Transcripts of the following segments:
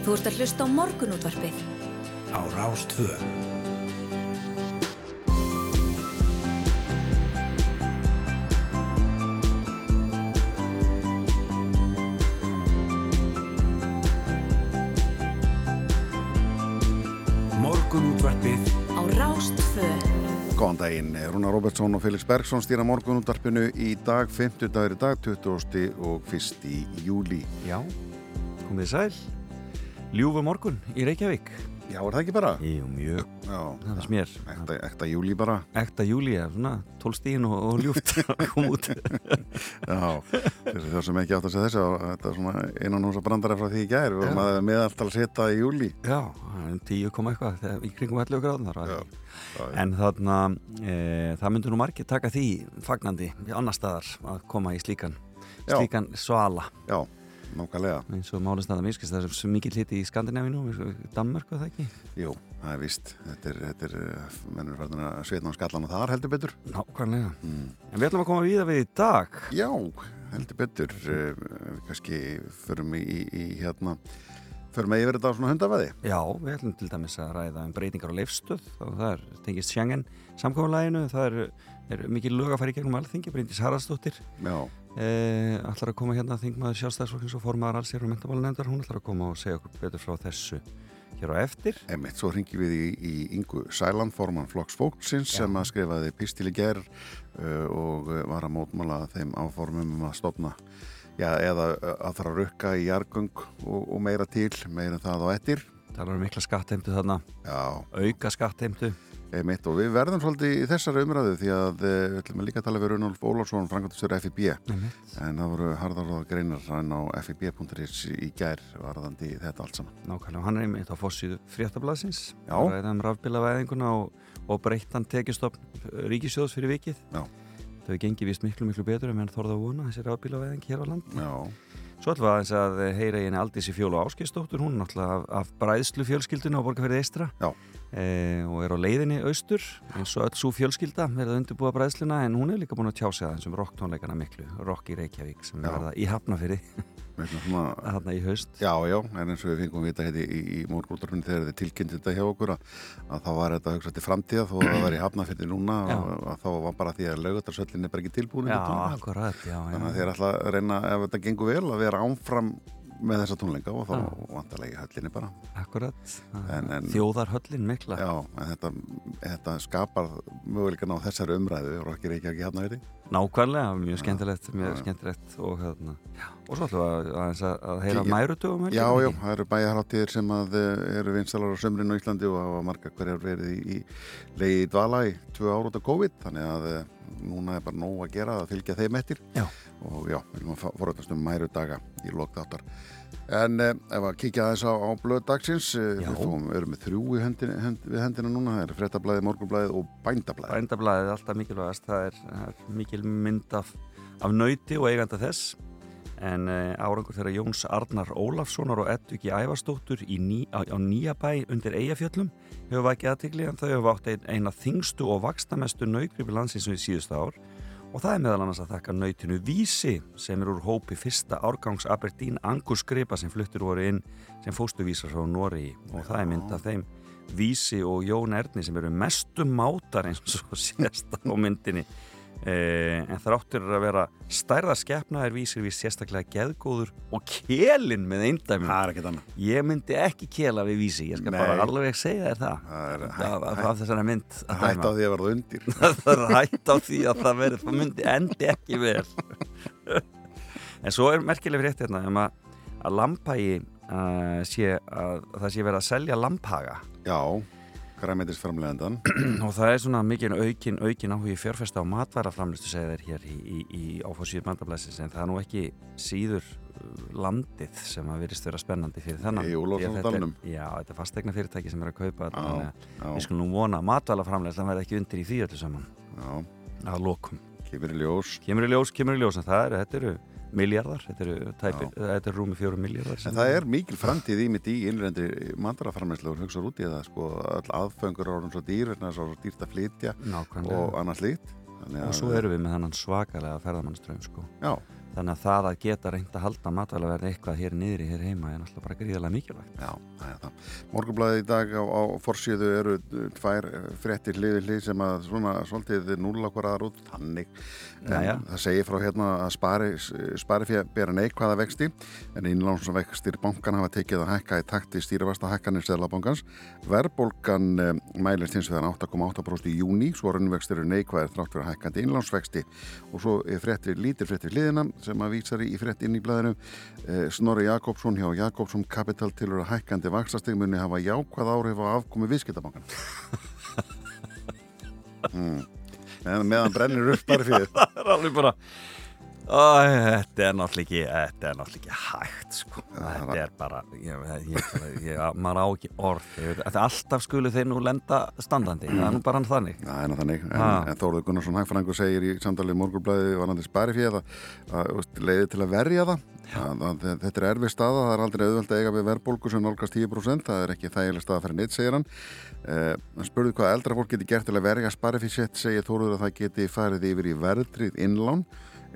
Þú ert að hlusta á morgunútvarpið. Á Rástvö. Morgunútvarpið Á Rástvö. Góðan daginn, Rúna Robertsson og Felix Bergson stýra morgunúttarpinu í dag, 50 dagur í dag, 20. og 1. júli. Já, komið sæl. Ljúfu morgun í Reykjavík. Já, er það ekki bara? Jú, mjög. Já, Það er smér. ekta, ekta júli bara. Ekta júli, ja, svona, tólstíðin og, og ljúft að koma út. Já, þessi þau sem ekki átt að segja þessu, þetta er svona einan húsa brandara frá því í gær og maður meðaltal að setja í júli. Já, það er 10 koma eitthvað, þegar- í kringum 11 gráðunar. Já, já, En þarna, e, það myndur nú margir taka því fagnandi í annar staðar að koma í slíkan, slíkan svala. já, nákvæmlega. eins og málist að það miskist það er svo mikið hliti í Skandinavinu Danmörku það ekki Jú, það er vist. Þetta er, þetta er, eh, mennur verðin að sveitna á skallan og þar heldur betur. nákvæmlega Mm. en við ætlum að koma við við í dag Já, heldur betur. Eh, Við kannski förum í, í, í hérna, förum að yfir þetta á svona hundafaði. já, við ætlum til dæmis að ræða um breytingar á leifstöð og það er tengist Schengen samkofinlæginu, það er, er mikið lög að fara í gegnum alþingi, Bryndís Haraldsdóttir Já, ætlar að koma hérna þingmaður sjálfstæðsflokkins og formaður alls hér á mentabálunendar, hún ætlar að koma og segja okkur betur frá þessu hér á eftir. Emitt, svo ringjum við í, í Ingu Sæland, formann Flokks Fólksins sem að skrifaði pistil í ger uh, og uh, var að mótmála þeim áformum um að stopna já, eða að þarf að rukka í jargung og, og meira til, meira það á ettir. talar um mikla skattheimtu þarna. Já, auka skattheimtu emitt og við verðum svolítið í þessari umræðu því að uh, við ætlum að líka tala við Runolf Ólafsson, frangandastur FIB en það voru harðarðað greinar hann á fib.is í gær varðandi þetta allt saman. Nákvæmlega, hann er einmitt á fossíðu fréttablasins Já. ræða um rafbílavæðinguna og, og breyttan tekistofn ríkisjóðs fyrir vikið. Já. þau gengi vist miklu miklu betur en menn þorða að vona þessi rafbílavæðing hér á land Já, Svo ætlum við að heyra í henni E, og er á leiðinni austur eins og öll svo fjölskylda verða undirbúa bræðsluna en hún er líka búin að tjá sig aðeins um rocktónleikana miklu, rock í Reykjavík sem Já. verða í svona þarna í haust Já, já, en eins og við fengum vita hérna í, í morgúldarfinn þegar þið tilkynnt þetta hjá okkur að, að þá var þetta hugsað til framtíða þó að það var í hafnafyrði núna og að þá var bara því að laugatarsöllin er bara ekki tilbúin Já, akkurat, já. Þannig að þeir að reyna, ef þetta gengur vel, að vera ánfram með þessa tónleika og þá vantarlega í höllinni bara. Akkurat, En- en- þjóðarhöllin mikla Já, en þetta, þetta skapar möguleikan á þessari umræðu og ekki reykja ekki hafnafyrði. Nákvæmlega, mjög skemmtilegt, mjög Já. skemmtilegt og, hérna, og svo ætlum við að, að, heyra mærutugum Já, já, það eru bæjarháttíðir sem að eh, eru vinstalar á sömrinu á Íslandi og hafa marga hverjar verið í, í leiði í dvala í tvö ára út af COVID þannig að eh, núna er bara nóg að gera að fylgja þeim eftir. Já. og já, við viljum að foröldast um mæru daga í lokþáttar en eh, ef að kíkja aðeins á, á blöð dagsins eh, við fóum, erum með þrjú í hendina, hend, við hendina núna, það er frettablaði, morgunblaði og bændablaði Bændablaðið er alltaf mikilvægast, það er, það er mikil mynd af, af nauti og eiganda þess en uh, árangur þegar Jóns Arnar Ólafssonar og Edduki Ævarsdóttur í ný, á, á Nýjabæ undir Eyjafjöllum hefur vakið aðtikli en þau hefur átt ein, eina þingstu og vakstamestu naugripi landsins við síðustu ár. Og það er meðal annars að þakka nautinu Vísi sem er úr hópi fyrsta árgangs Aberdeen Angus gripa sem fluttur voru inn sem fóstuvísar frá Nóri og það er mynd af þeim Vísi og Jón Erni sem eru mestu mátar eins og sést á myndinni. eh, en þráttur að vera stærða skeppna er Vísir við sérstaklega geðgóður og kelin með er annað. Ég myndi ekki kela við Vísi ég skal Nei. bara alveg segja þér það. Það er af þessari mynd að hætt á því að verða undir. Það er hætt á því að það verður það myndi endi ekki vel. En svo er merkileg frétt hérna um að, að lampægi uh, sé að, að það sé verið að selja lamphaga Já, græmætisframlegandan og það er svona mikið aukin, aukin áhugi fjárfesta á matværaframlustu segja þeir hér í, í, í áfórsíðu bandablæsins en það er nú ekki síður uh, landið sem að verist vera spennandi fyrir þennan. Í dalnum. Já, þetta er fastegna fyrirtæki sem er að kaupa við skulum nú vona að matvælaframlegslan verði ekki undir í því öllu saman. Já, að lokum. kemur í ljós. Kemur í ljós, kemur í ljós en það eru, þetta eru miljardar, þetta eru tæpir, þetta eru rúmi fjórum miljardar En það er mikil framtíð í mitt í innlendi mandaraframleyslu og hugsa út í það sko all aðfengur orðum svo dýr þess að það er svo dýrt að flytja Nákvæmlega. og annars lít og svo erum við með þannan svakalega ferðamannströym sko. Já, þannig að það að geta reynd að halda matvælaverði eitthvað hér niðri hér heima er náttúrulega bara gríðarlega mikilvægt það. Morgunblæði í dag á, á forsíðu eru tvær fréttir hliði hlið sem að svona svolítið núla okkur aðra út þannig. En Jæja. það segir frá hérna að spari, spari fyrir að bera neikvæða vexti en innlánsvextir bankan hafa tekið að hækka í takti stýrifasta hækkanir Seðlabankans. Verbolgan um, mælist hins vegar 8,8% í júni, svo raunvextir eru neikvæðir þrátt fyrir hækkandi innlánsvexti og svo fréttir lítir fréttir hliðina sem að vísar í frétt inn í blæðinu eh, Snorri Jakobsson hjá Jakobsson Capital tilur að hækkandi vakstastig muni hafa jákvæð áhrif á afkomi viðskiptabankan mm. meðan, meðan brennir upp bara fyrir. Það er alveg bara Æ, þetta er náttúrulega ekki þetta er náttúrulega ekki hægt sko. þetta er bara ég, ég, ég, maður á ekki orð. Þetta er alltaf skulu þeir nú lenda standandi. Það er nú bara hann þannig er nú þannig, en, en Þóruður Gunnarsson Hægfrængur segir í samtalið morgurblæði varandi spari fyrir það leiði til að verja það. Að, að, þetta er erfið staða, það er aldrei auðvelt að eiga við verðbólgu sem nálgast 10% það er ekki þægileg staða fyrir neitt, segir hann. Uh, spurði hvað eldra fólk geti gert til að verja spari fyrir sitt, segir Þóruður að það geti farið yfir í verðtrið innlán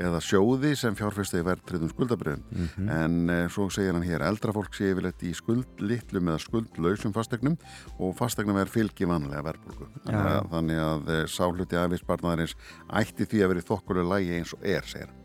eða sjóði sem fjárfesti í verðtriðum skuldabriðum en uh, svo segir hann hér eldra fólk sé yfirleitt í skuldlitlum eða skuldlausum fastegnum og fastegnum er fylgi vanlega Já. að, þannig að uh, sáhluti afvísbarnaðarins ætti því að verið þokkulega lægi eins og er, segir hann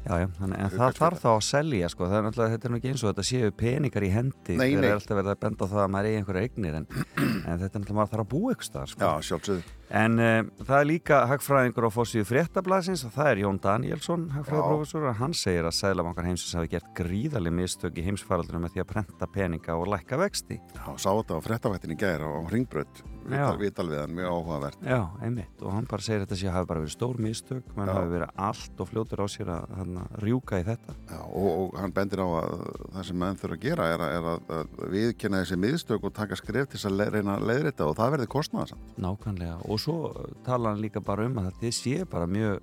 já, já, þannig, en það þarf þetta. þá að selja sko. það er náttúrulega, þetta er nú ekki eins og þetta séu peningar í hendi nei. eru alltaf verið að benda á það að maður eigi einhverja eignir en, en þetta er náttúrulega maður þarf að búa ykkur staðar sko. Já, sjálfsögðu En uh, það er líka hagfræðingur á fórsíðu fréttablasins og það er Jón Danielsson, hagfræðaprófessor og hann segir að Sæðlabankar heimsins hafi gert gríðaleg mistök í heimsfaraldunum með því að prenta peninga og lækka vexti. Já, sá þetta á frettavættin í gæri á Ringbrödd Já. vital, vital við hann, mjög áhugavert Já, einmitt og hann bara segir að þetta sé hafi bara verið stór mistök, mann hafi verið allt og fljótur á sér að þarna, rjúka í þetta. Já, og, og hann bendir á að það sem menn þurfa að gera er að, að, að viðkynna þessi miðstök og taka skref til að le, að og það og svo tala hann líka bara um að þetta sé bara mjög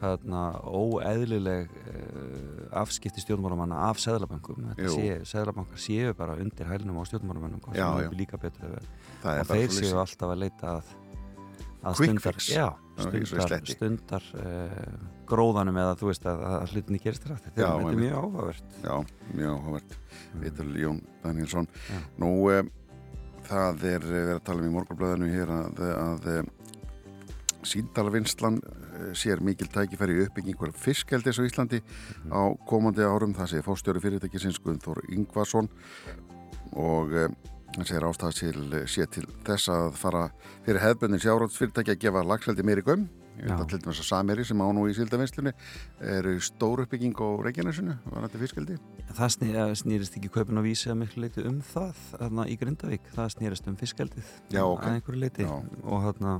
þarna, óeðlileg uh, afskipti stjórnmálamanna af Jú. sé, seðlabankar séu bara undir hælnum á Já, sem já. er líka betur Það og þeir séu alltaf að leita að, að stundar, já, og stundar, sletti. stundar uh, gróðanum eða þú veist að, að hlutinni gerist rætt þetta, er- mjög áhugavert. Já, mjög áhugavert. Vitul Jón Danielsson. Nú, e, það er eh, verið að tala um í morgunblöðinu hér að, að e, síndalvinslan e, sér mikil tækifæri í uppbyggingur fiskeldis á Íslandi Mhm. á komandi árum það sé fórstjóri fyrirtækisins Guðnþór Ingvarsson og e, hann segir ástæða til, sé til þess að fara fyrir hefbundin sjárótsfyrirtæki að gefa lagseldi meiri göm ég veit að til dæmis að Sameri sem á nú í síldavinslunni eru stór uppbygging á Reykjanesinu var þetta fiskeldi? það sný, eh, snýrist ekki kaupin á vísi að miklu leiti um það þarna í Grindavík, það snýrist um fiskeldið Já, ok. að einhverju leiti og, þarna,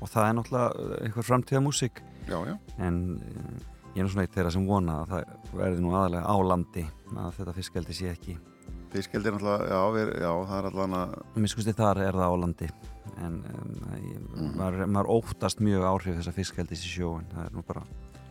og það er náttúrulega einhver framtíða músík en eh, ég er svona eitt þeirra sem vona að það verði nú aðalega á landi að þetta fiskeldi sé ekki Fiskeldi er náttúrulega, já, já, það er allavega miskusti þar er það á landi en um, ég, Mhm. maður, maður óttast mjög áhrif þessa fiskeldis í sjóin það er nú bara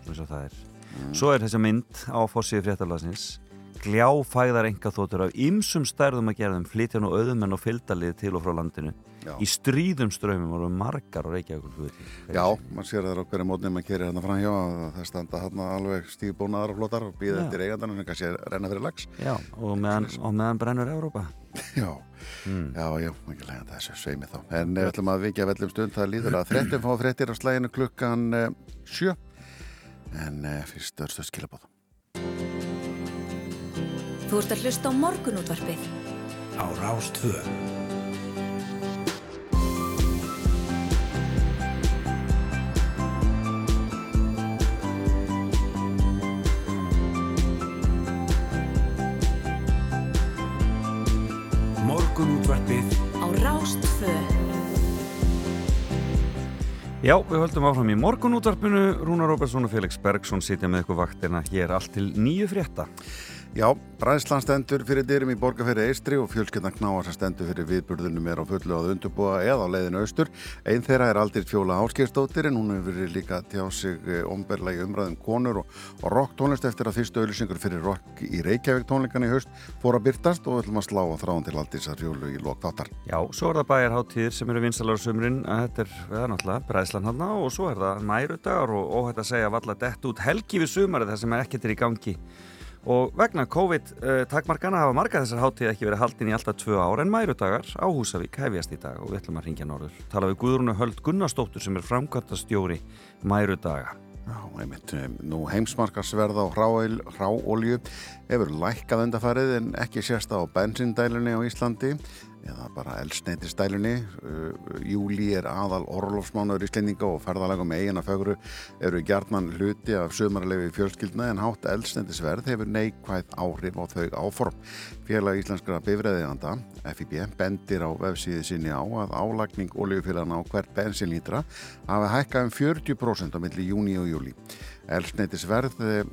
eins og það er Mhm. svo er þessa mynd á fórsíðu fréttablasins gljáfæðar enga þóttur af ymsum stærðum að gerðum flytja nú auðumenn og fylgdalið til og frá landinu Já. í stríðum strömmum voru margar og reykjavíkur Já, maður sér það á hverju mótni maður kerir hérna framhjá að það standa hérna alveg stígbónaðar og flottar og býða eftir eigandan en kannski renna fyrir lags Já, og meðan, og meðan brennur Európa Já, mm. já, já, ekki lega þessu sveimi þá. En við ætlum að vikja vellum stund það líður að fréttum fá fréttir á slæginu klukkan uh, sjö. En uh, fyrst örstu skilabóð Þú ert að hlusta á morgunútvarpið. Á Rástvö. Morgunútvarpið á Rástfö Já, við höldum áfram í morgunútvarpinu. Rúnar Róbertsson og Felix Bergsson sitja með ykkur vaktina hér allt til nýju frétta Já, Brænslan stendur fyrir dyrum í borgarferði Eistri og fjölskyldan knáar sem stendur fyrir viðburðunum er á fullu að undurbúa eða á leiðinu austur. Einn þeirra er aldrei fjóla áskeirstóttir en hún hefur verið líka tjá sig omberlega umræðum konur og, og rock tónlist eftir að fyrstu auðlýsingur fyrir rock í Reykjavík tónleikan í haust fór að byrtast og ætlum að slá á þráðan til aldrei þessar fjólu í lok þáttar. Já, svo er það bæjarháttíðir sem eru þetta er, er er og óhætt að ekkert er í gangi og vegna COVID-takmarkana hafa marga þessar hátíð ekki verið haldin í alltaf tvö ár en mærudagar á Húsavík hefjast í dag og við ætlum að ringja norður. Tala við Guðrúnu Höld Gunnarsdóttur sem er framkvæmtastjóri mærudaga. Já, einmitt, nú heimsmarkarsverð á hráolju hefur lækkað undarfarið en ekki sérsta á bensindælunni á Íslandi eða bara elsneitistælunni uh, júli er aðal orlofsmánaður í Íslendinga og ferðalagum eigin að fögru eru gjarnan hluti af sömarlegu fjölskyldna en hátt elsneitisverð hefur neikvæð áhrif á þau áform. Félag Íslenskara bifræðiðanda FIB bendir á vefsíði sinni á að álagning oljufélagana á hvert bensinlítra hafa hækkað um 40% á milli júni og júli Elsneitisverð, eh,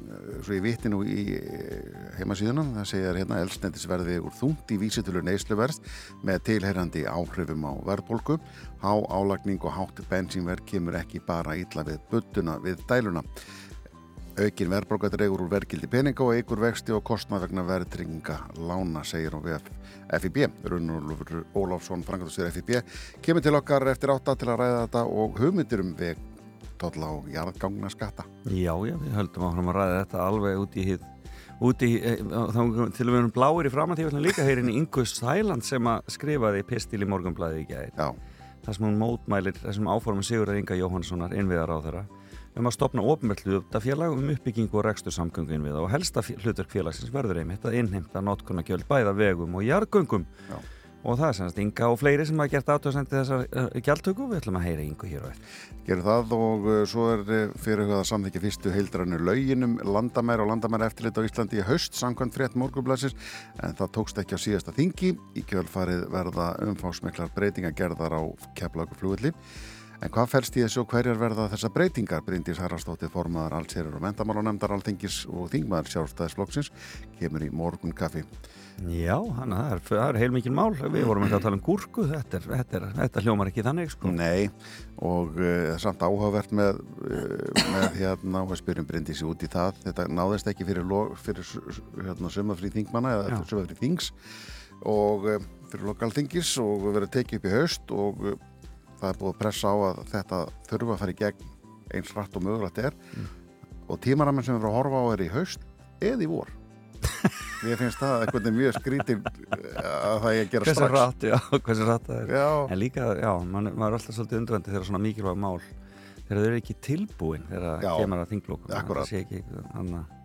svo ég viti nú í eh, heimasíðunum, það segjar hérna elsneitisverði úr þúnt í vísitölu neysluverð með tilherrandi áhrifum á verðbólku. Há álagning og hátt bensínverð kemur ekki bara ítla við buttuna við dæluna. Aukin verðbólka dregur úr verðgildi peninga og eigur vexti og kostnað vegna verðtrynginga lána, segir hún við FIB. Rúnur Ólafsson, frangatustur FIB, kemur til okkar eftir átta til að ræða þetta og hugmyndir um veg tolla á jarðgangna skatta. Já, já, við höldum áfram að ræða þetta alveg út í hitt e, þá til við erum bláir í ætlum líka heyra inn í Ingus Sæland sem að skrifaði pistil í morgunblæði í gæðir þar sem hún mótmælir þessum áformum Sigurðar Inga Jóhannssonar innviðar á þeirra um að stopna ofnverðlutafélag um uppbyggingu og rekstur samgöngu innviða og helsta hlutverk félagsins verður einmitt að innheimta notkunna gjöld bæða vegum og jarðgöngum. Já og það er semst Inga og fleiri sem hafa gert átöðsendi þessar uh, gjaldtöku við ætlum að heyra Ingu hér og eftir. Gerum það og uh, svo er fyrir að samþykja fyrstu heildrannu lauginum landamæri og landamæri eftirlit á Íslandi í haust samkvæmt frétt morgublasir en það tókst ekki á síðasta þingi í kjölfarið verða umfásmeklar breytinga gerðar á keflaguflúilli En hvað fælst í þessu og hverjar verða þessa breytingar? Bryndís Haraldsdóttir, formaðar allsherjar og mentamálanemndar alltingis og þingmaður sjálfstæðisflokksins kemur í morgun kaffi. Já, hana, það, er, það er heilmikið mál. Við vorum ekki að tala um gúrku, þetta, er, þetta, er, þetta hljómar ekki þannig. Sko. Nei, og uh, samt áhugavert með, uh, með hérna, og spyrjum Bryndísi út í það. Þetta náðist ekki fyrir, fyrir hérna, sömafrið þingmanna eða sömafrið þings og uh, fyrir lokalþingis og verið tekið upp í haust og það er búið að pressa á að þetta þurfa að fara í gegn eins rætt og mögulegt er mm. og tímaraminn sem við erum að horfa á er í haust eða í vor ég finnst það eitthvað mjög skrítin að það ég gera strax. rætt, já, hversu rætt það er. Já. en líka, já, maður er alltaf svolítið undvöndi þegar svona mikilvæg mál þegar þau eru ekki tilbúin þegar það kemur að þinglókum það sé ekki, þannig að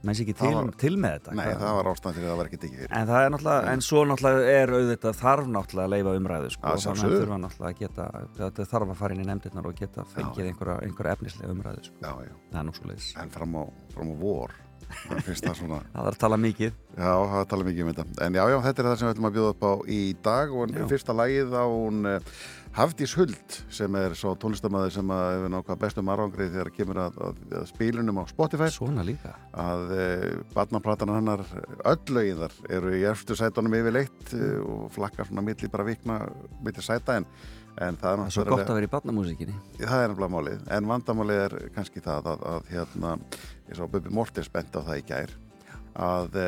menn sé ekki til, var, til með þetta Nei, það var ástæðan fyrir að það var ekki fyrir. En það er náttúrulega, en svo náttúrulega er auðvitað þarf náttúrulega að leifa umræðu sko, og þannig að þurfa náttúrulega að geta þetta þarf að fara inn í nefndirnar og geta fengið einhverja, einhverja efnislega umræðu sko. já, já. það er leiðis En fram á, fram á vor það, svona... það er að tala mikið. Já, það er að tala mikið um þetta. En já, já, þetta er það sem við ætlum að bjóða upp á í dag og fyrsta lagið á hún Hafdís Huld sem er svo tónlistamæði sem hefur náttúrulega bestum árangrið þegar kemur að, að, að spílunum á Spotify. Svona líka. Að e, barnaplatan hannar öll lögin þar eru í erfstu sætunum yfirleitt e, og flakkar svona milli bara vikna milli sæta en, en það er náttúrulega Svo gott að vera í barnamúsikinni Það er náttúrulega málið, en vandamálið er kannski það að, að hérna, ég svo Bubi Mortens bent á það í gær að e,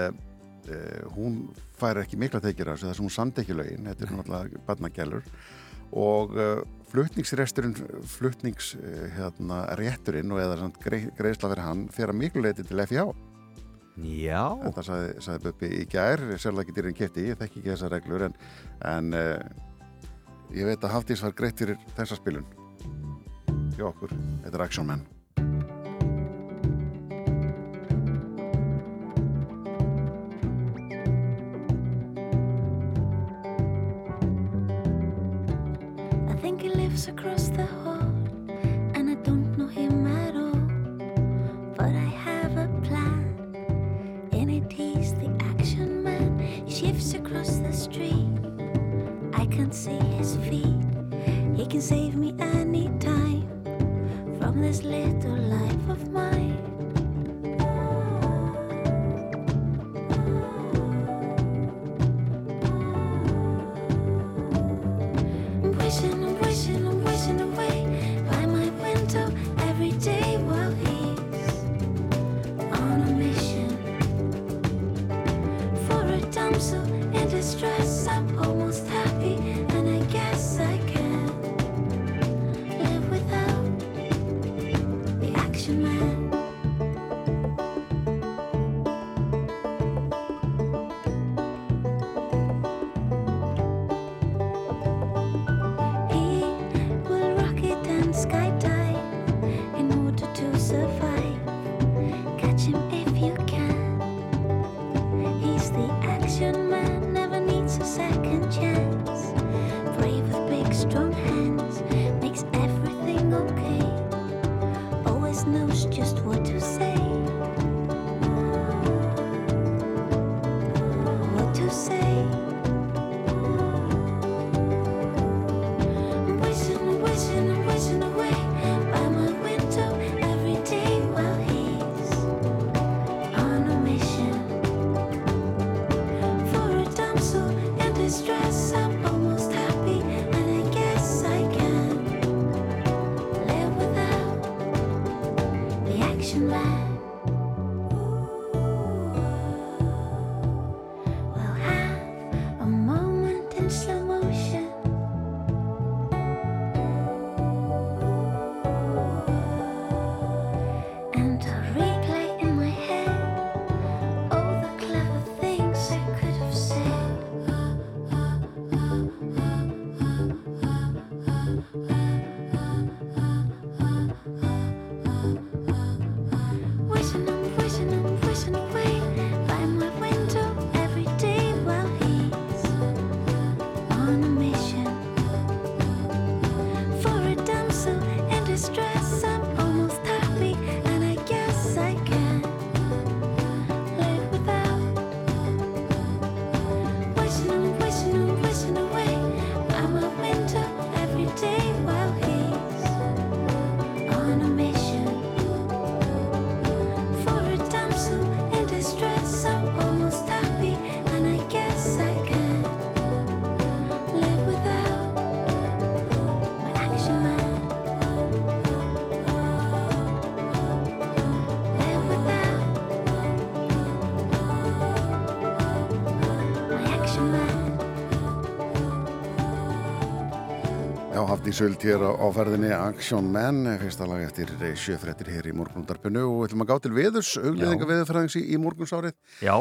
hún fær ekki mikla tekjur af þessu þess að hún sandi ekki lögin, þetta er náttúrulega barnagælur. Og uh, flutningsresturinn flutningsrétturinn hérna, og eða grei, greiðsla fyrir hann fyrir að miklu leiti til FIH Já. Þetta sagði, sagði Böppi í gær sérlega ekki dýrin kæfti, ég þekk ekki þessa reglur en, en uh, ég veit að Hafdís var greitt fyrir þessa spilun. Hjá okkur, þetta er Action Man. Across the hall, save me anytime from this little Já, Hafdís Öld hér á, ferðinni Action Man, fyrsta lag eftir sjöfrettir hér í morgunundarpinu og við ætlum að gá til veðurs, auglýðinga veðurfræðings í, morgunsárið. Já,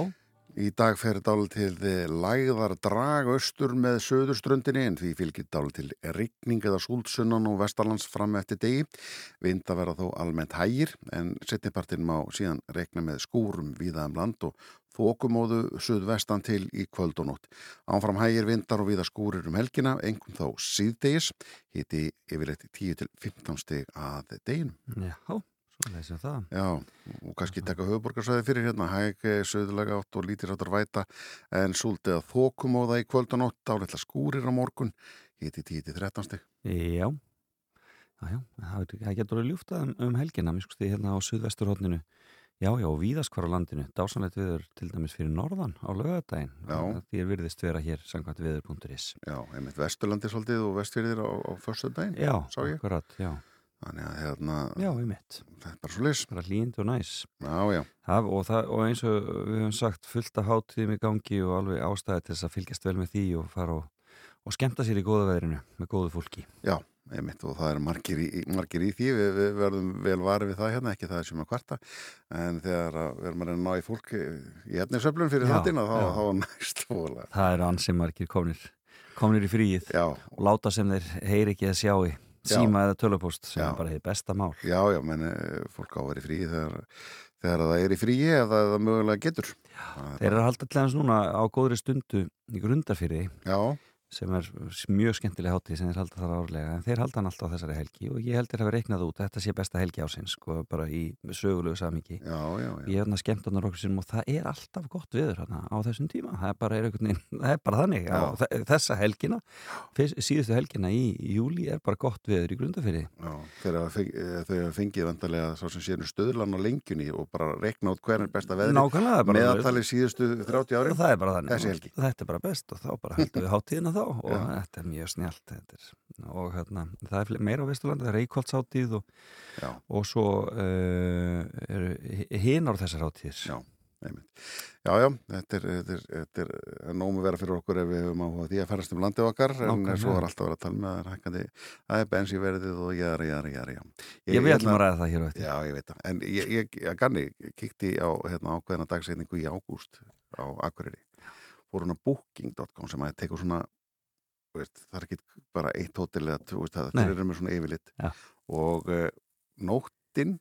Í dag fer dál til lægðar drag austur með söðurströndinni en því fylgir dál til rigning eða súldsunnan og vestarlands fram eftir degi. Vinda verða þó almennt hægir en setnipartin má síðan rekna með skúrum víða um land og þokumóðu suðvestan til í kvöld og nótt. Ánfram hægir vindar og víða skúrir um helgina, engum þá síðdegis, hiti yfirleitt 10-15 stig að deginum. já, svo leysum það. Já, og kannski taka höfuborgarsvæði fyrir hérna, hæg, söðulega átt og lítir áttar væta, en súldið að það í kvöld og nótt, áleitla skúrir á morgun, hiti 10-13 stig. Já, já, já, það, getur verið ljúft um, um helgina, mér skusti hérna á suðvesturhóttninu. Já, já, og víðast hvar á landinu. Dásanlegt viður til dæmis fyrir norðan á lögadaginn. Því er virðist vera hér samkvæmt viður.is. Já, einmitt Vesturlandi svolítið og Vestfyrðir á, á förstu daginn, Já, sá ég. akkurat, já. Þannig að hérna, Já, einmitt. þetta er bara svo leys. Bara hlýnd og næs. Já, já, Það, og, það, og eins og við höfum sagt fullt af hátíðum í gangi og alveg ástæði til þess að fylgjast vel með því og fara og, og skemmta sér í góða veðrinu með góðu fólki. já, einmitt og það er margir í, margir í því, við, við verðum vel varið við það hérna, ekki það sem að kvarta, en þegar við erum að ná í fólk í etnisöflun fyrir Já, þáttina, þá, já. þá er næst fóla. Það eru ansi margir komnir, komnir í fríið Já, og láta sem þeir heyri ekki að sjá í síma eða tölupóst sem Já. er bara hefði besta mál. já, já, menn eh, fólk á að vera í fríi þegar, þegar það er í fríi eða það mögulega getur. Já, Þeir eru að halda til hans núna á góðri stundu í grundarfyrði Já, sem er mjög skemmtileg hátíð sem þeir halda þar árlega en þeir halda hann alltaf á þessari helgi og ég heldur að hafa reiknað út að þetta sé besta helgi ásins sko bara í sögulegu samingi já, já, já. ég hef hann að skemmt hann okkur sinum og það er alltaf gott viður hana á þessum tíma. Það er bara, er veginn, það er bara þannig. Á þessa helgina síðustu helgina í júli er bara gott viður í feng, þau hafa fengið vandarlega svo sem séu stöðlan á lengjunni og bara rekna út hver er besta bara meðaltalið síðustu 30 ári Það þá og Já. þetta er mjög snjált þetta og hérna, það er meira á Vesturlandi það er Reykjóldshátíð og, og svo uh, eru hin ár þessar hátíðir já. Já, já, þetta er, þetta er, þetta er, nómu vera fyrir okkur ef við höfum áhuga á því að ferast um landið okkar en Nákvæmlega. svo er alltaf verið að tala með það er hækkandi, það er bensinverðið og jæra, jæra, jæra. Ég við ætlum að það hér á eftir. Já, ég veit það, en ég, ég, ég ganni, kíkti á hérna, ákveðina dagsetningu í ágúst á Akureyri, fór hún á booking.com sem að tekur svona, veist, það er ekki bara eitt hótel eða, þú veist, það þeir eru með svona yfirlit Já. og uh, nóttin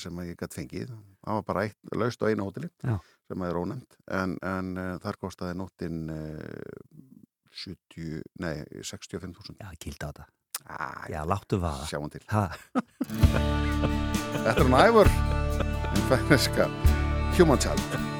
sem að ég gætt fengið, það var bara eitt, laust á einu hóteli Já. sem er ónefnd, en, en uh, þar kostaði nóttin uh, 70, nei, 65.000 Já, kýlda á þetta. ah, Já, láttu vaða. Sjáum til Þetta er hún æfur en fæneska Human Child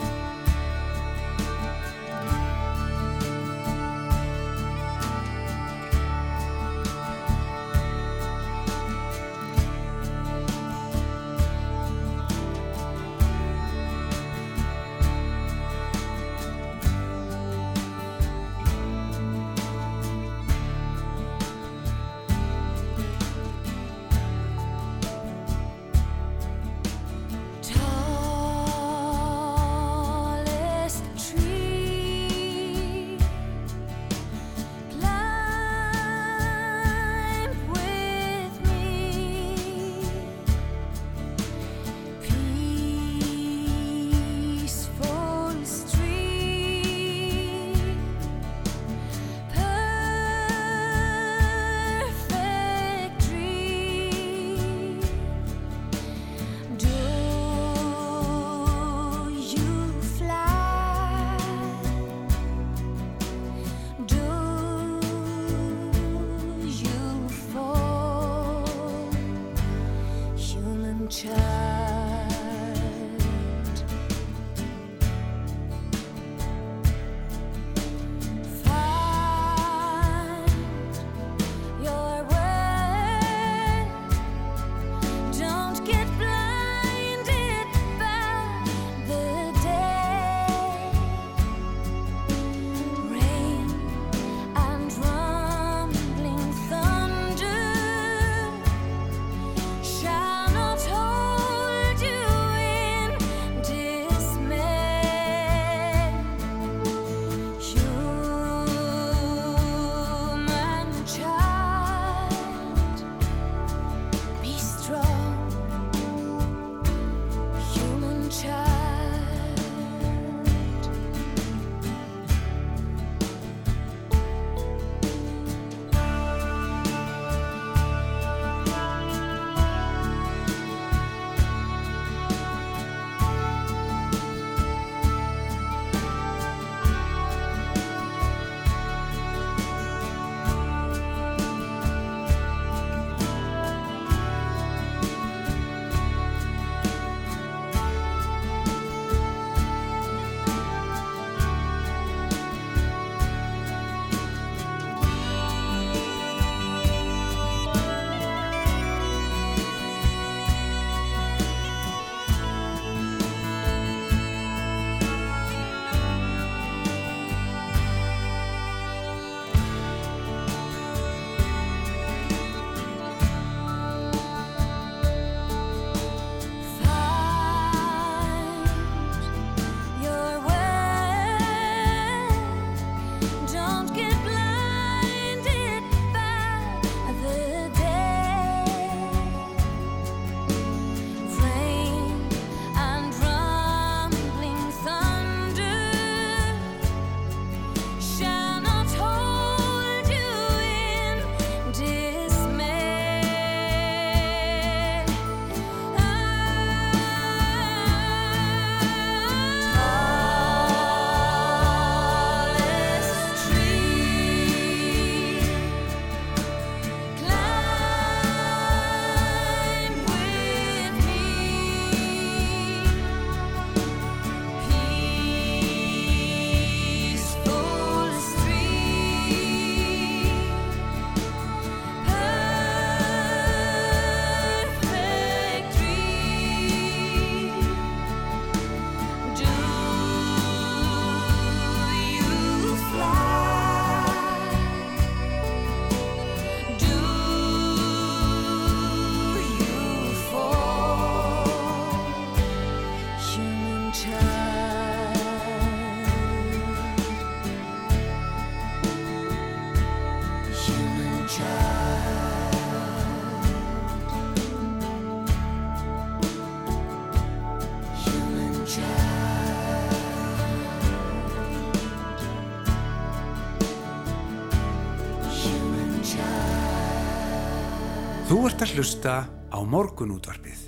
ert að hlusta á morgunútvarpið.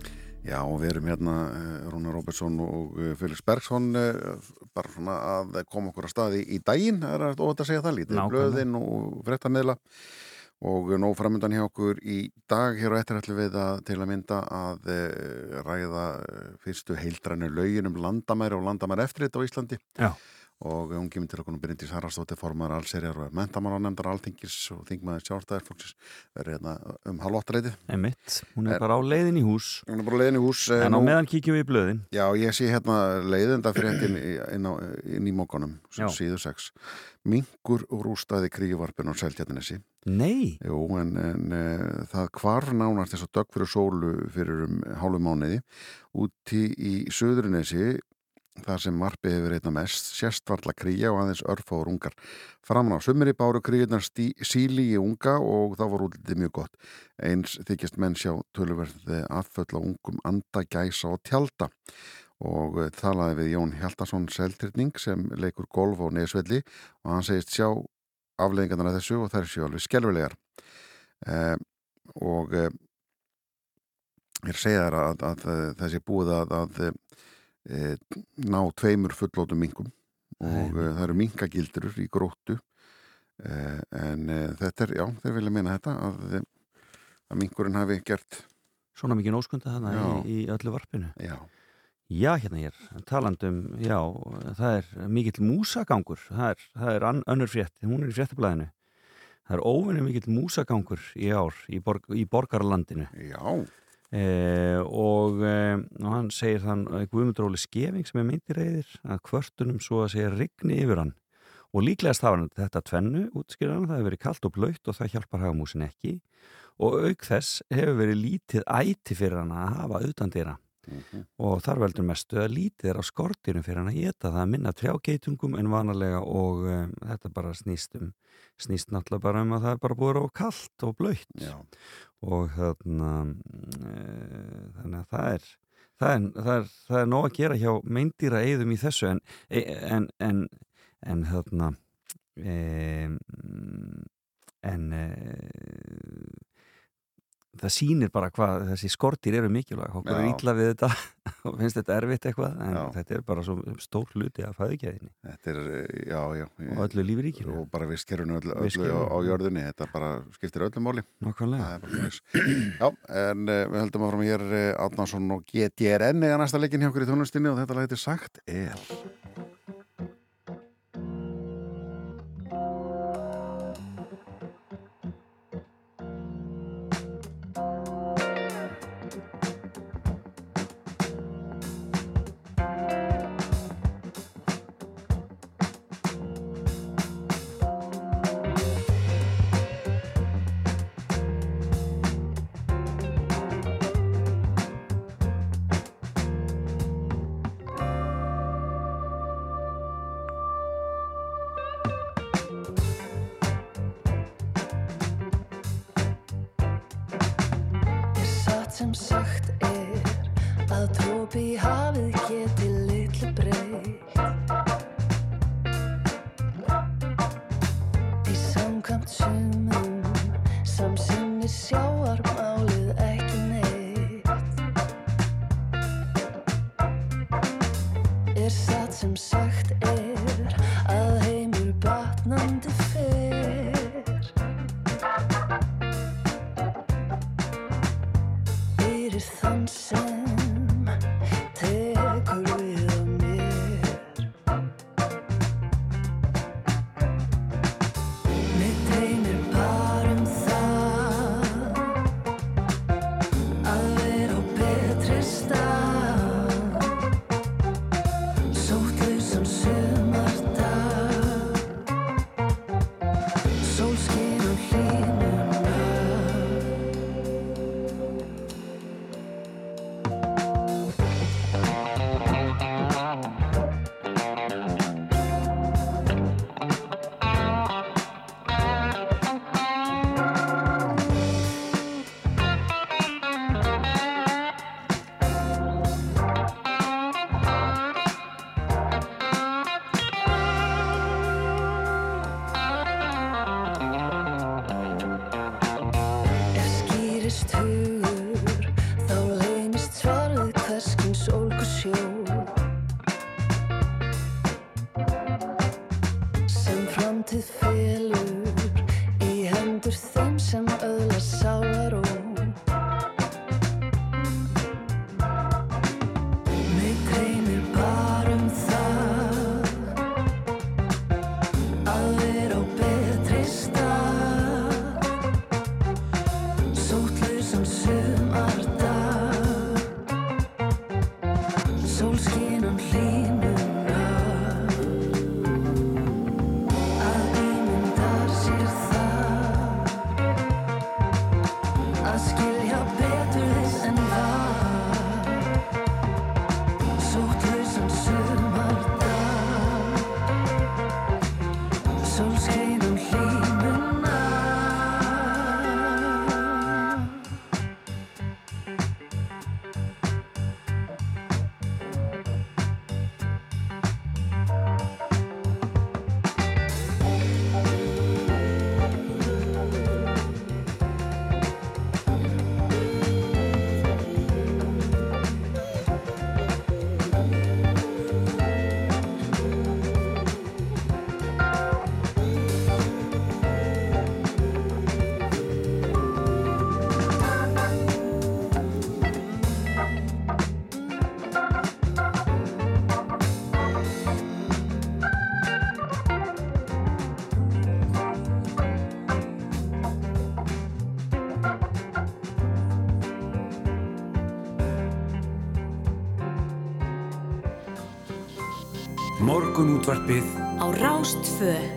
Já, og við erum hérna, eh, Rúnar Róbertsson og eh, Felix Bergsson, eh, bara svona að koma okkur að staði í daginn, það er óvægt að segja það lítið, blöðin og fréttameðla og nóg framöndan hjá okkur í dag hér og eftir ætlum við að til að mynda að ræða fyrstu heildrænu lögin um landamæri og landamæri eftirlit á Íslandi Já. Og hún kemur til okkur og Bryndís Haraldsdóttir formar allserjar og mentamálanemndar alltingis og þingmaður sjálfstæðarflokksins verður hérna um halvóttaleitið. Emitt, hún er bara á leiðin í hús Hún er bara leiðin í hús. eh, en á nú- meðan kíkjum við í blöðin Já, ég sé hérna leiðenda fréttin inn, á, inn í mókanum, Já. síðu 6. Mingur rústaði kríuvarpin á Seltjarnesi. Nei, Jú, en, en uh, það hvar nánast þess að dögg fyrir sólu fyrir um hálfu mánuði úti í Suðurinesi þar sem marpið hefur einna mest sérst varla kríja og aðeins örfáur ungar. Framan á sumri báru kríunar síli í unga og þá var útlitið mjög gott. Eins þykjast menn sjá tölverði afföll á ungum anda, gæsa og tjalda og uh, talaði við Jón Hjaltarsson Seltrytning sem leikur golf á Nesvelli og hann segist sjá afleggingarnar af þessu og þær séu alveg skelvilegar eh, og eh, ég segja þær að, að, að þessi búið að, að eh, ná tveimur fullótum minkum og eh, það eru minkagildurur í gróttu eh, en þetta er, já, þeir vilja meina þetta að, að minkurinn hafi gert svona mikið nóskunda Já. í, í öllu varpinu. Já, Já, hérna er talandum, já, það er mikill músagangur, það er, það er önnur frétt, hún er í fréttablaðinu. Það er óvinni mikill músagangur í ár í, borg, í borgarlandinu. Já, eh, og, eh, og hann segir þann Guðmundróli Skeving sem er meintir reyðir að kvörtunum svo að segja rigni yfir hann. Og líklegast hafa hann þetta tvennu útskýrðan, það hefur verið kalt og blöytt og það hjálpar hagamúsin ekki. Og auk þess hefur verið lítið æti fyrir hann að hafa utan dýra mhm, og þar veldur mestu að lítið er á skortinu fyrir hann að geta það að minna trjágeitungum en vanalega og um, þetta bara snýst um snýst náttúrulega bara um að það er bara búið á kallt og blöytt og þarna e, þannig að það er það er, það er það er nóg að gera hjá meindýra eigðum í þessu. En e, en, en, en þarna e, en e, það sýnir bara hvað þessi skortir eru mikilvæg okkur er Já. ítla við þetta og finnst þetta erfitt eitthvað en Já. þetta er bara svo stór hluti þetta er, eh, já, já og öllu lífi ríkinu og bara visskerfinu öllu, öllu Vistkerfinu. á, á jörðinni þetta bara skiptir öllu máli. Já, en uh, við höldum áfram hér uh, Átnarsson og GTRN eða næsta leikin hjá okkur í tónlistinni og þetta heitir Sagt. Er morgunútvarpið. Á Rástföð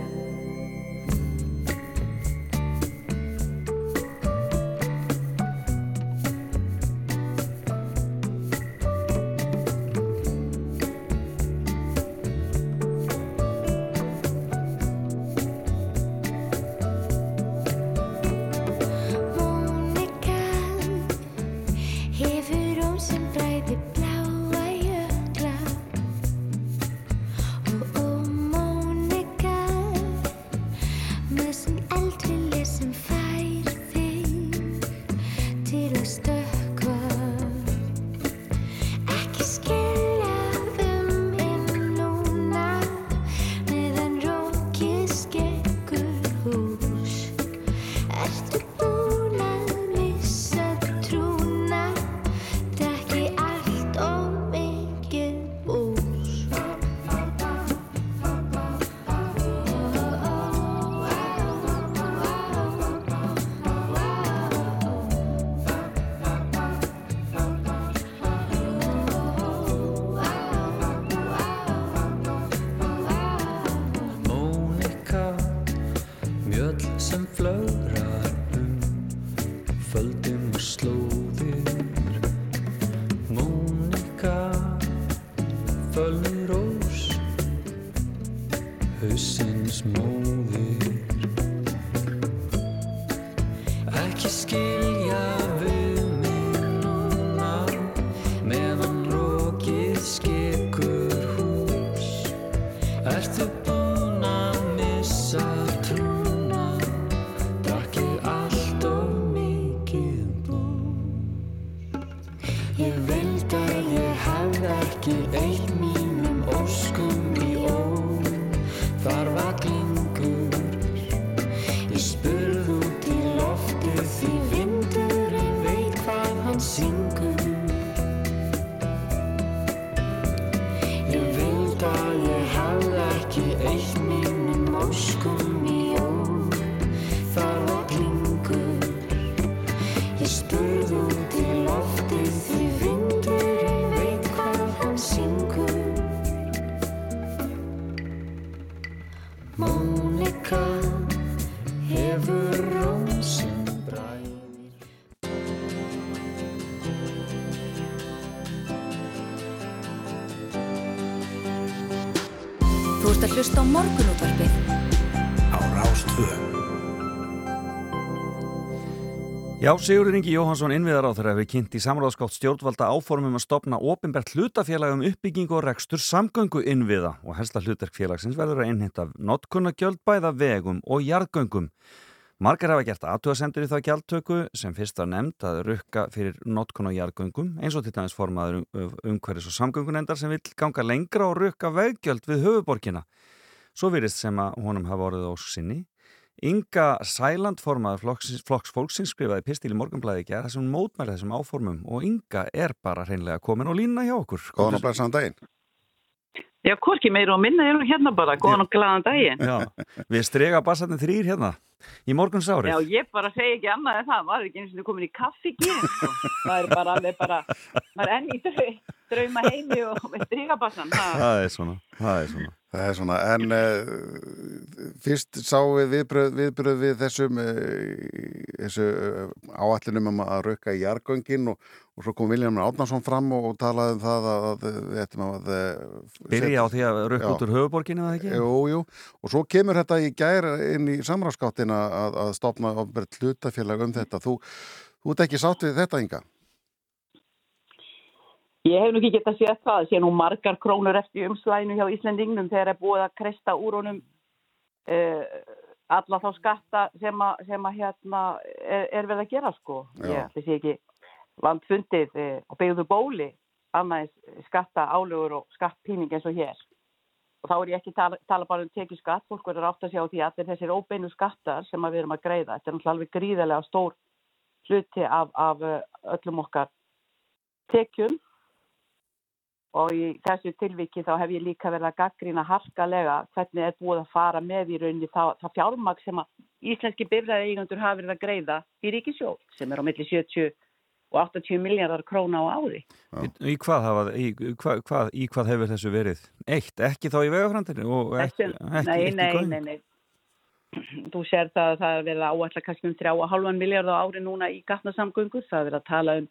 Já, Sigurður Ingi Jóhansson innviðar á þeirra hefur kynnt í samráðskátt stjórnvalda áformum að stopna ofinbært hlutafélag um uppbygging og rekstur samgöngu innviða og helsta hlutverkfélagsins verður að innhitta notkunnagjöld bæða vegum og jarðgöngum. Margar hafa gert aðtöðasendur í það gjaldtöku sem fyrst var nefnd að rukka fyrir notkun og jarðgöngum eins og til dæmis formaður um, umhverjus og samgöngunendar sem vil ganga lengra og rukka veggjöld við höfuborkina. Svo virist sem að honum hafa orðið ósk sinni Inga Sæland formaður flokks, flokks fólksins skrifaði pistil í morgunblæði ekki að þessum mótmæli þessum áformum og Inga er bara hreinlega komin og lína hjá okkur. Góðan og blessaðan daginn. Já, hvorki meira og minna er nú hérna bara, góðan og glaðan daginn. Já, við strega bassarnir þrýr hérna í morguns árið. Já, ég bara segi ekki annað en það, maður er ekki eins og þið komin í kaffi gín, sko. Það er bara, alveg bara, maður er enn í drau, drauma heimi og með strigabassan. Það er svona, það er svona. Það er svona, en uh, fyrst sáum við viðbröð, viðbröð við þessum uh, þessu uh, áallinum um að rauka í jargöngin og, og svo kom Viljan Átnarsson fram og, og talaði um það að, að við ættum að Byrja á því að rauka út úr höfuborginu eða ekki? Jú, jú, og svo kemur þetta í gær inn í samráðskáttina að, að stopna ofnbært hlutafélag um þetta. Þú, þú ert ekki sátt við þetta, Inga? Ég hef nú ekki gett að sé það, það sé nú margar krónur eftir umslæðinu hjá Íslandingnum þegar er búið að kresta úr honum uh, alla þá skatta sem að, sem að hérna er, er við að gera sko. Ég þessi ekki landfundið uh, og byggðu bóli annað skatta álugur og skattpíning eins og hér. Og þá er ég ekki tala, tala bara um tekið skatt, fólk verður átt að sjá því að allir þessir óbeinu skattar sem að við erum að greiða. Þetta er náttúrulega alveg gríðarlega stór hluti af, af uh, öllum okkar tekjum og í þessu tilviki þá hef ég líka verið að gaggrýna harkalega hvernig er búið að fara með í rauninni það, það fjármag sem að íslenski byrjaði eigandur hafa verið að greiða í ríkisjóð sem er á milli 70 og 80 miljardar króna á ári. Í, í, hvað hafa, í, hvað, hvað, í hvað hefur þessu verið? Eitt, ekki þá í vegafrandinu? og Ekki, ekki, nei, ekki nei, nei, nei. Þú sér það að það er verið að áætla kannski um 3,5 miljardar á ári núna í gatnasamgöngur. Það er verið að tala um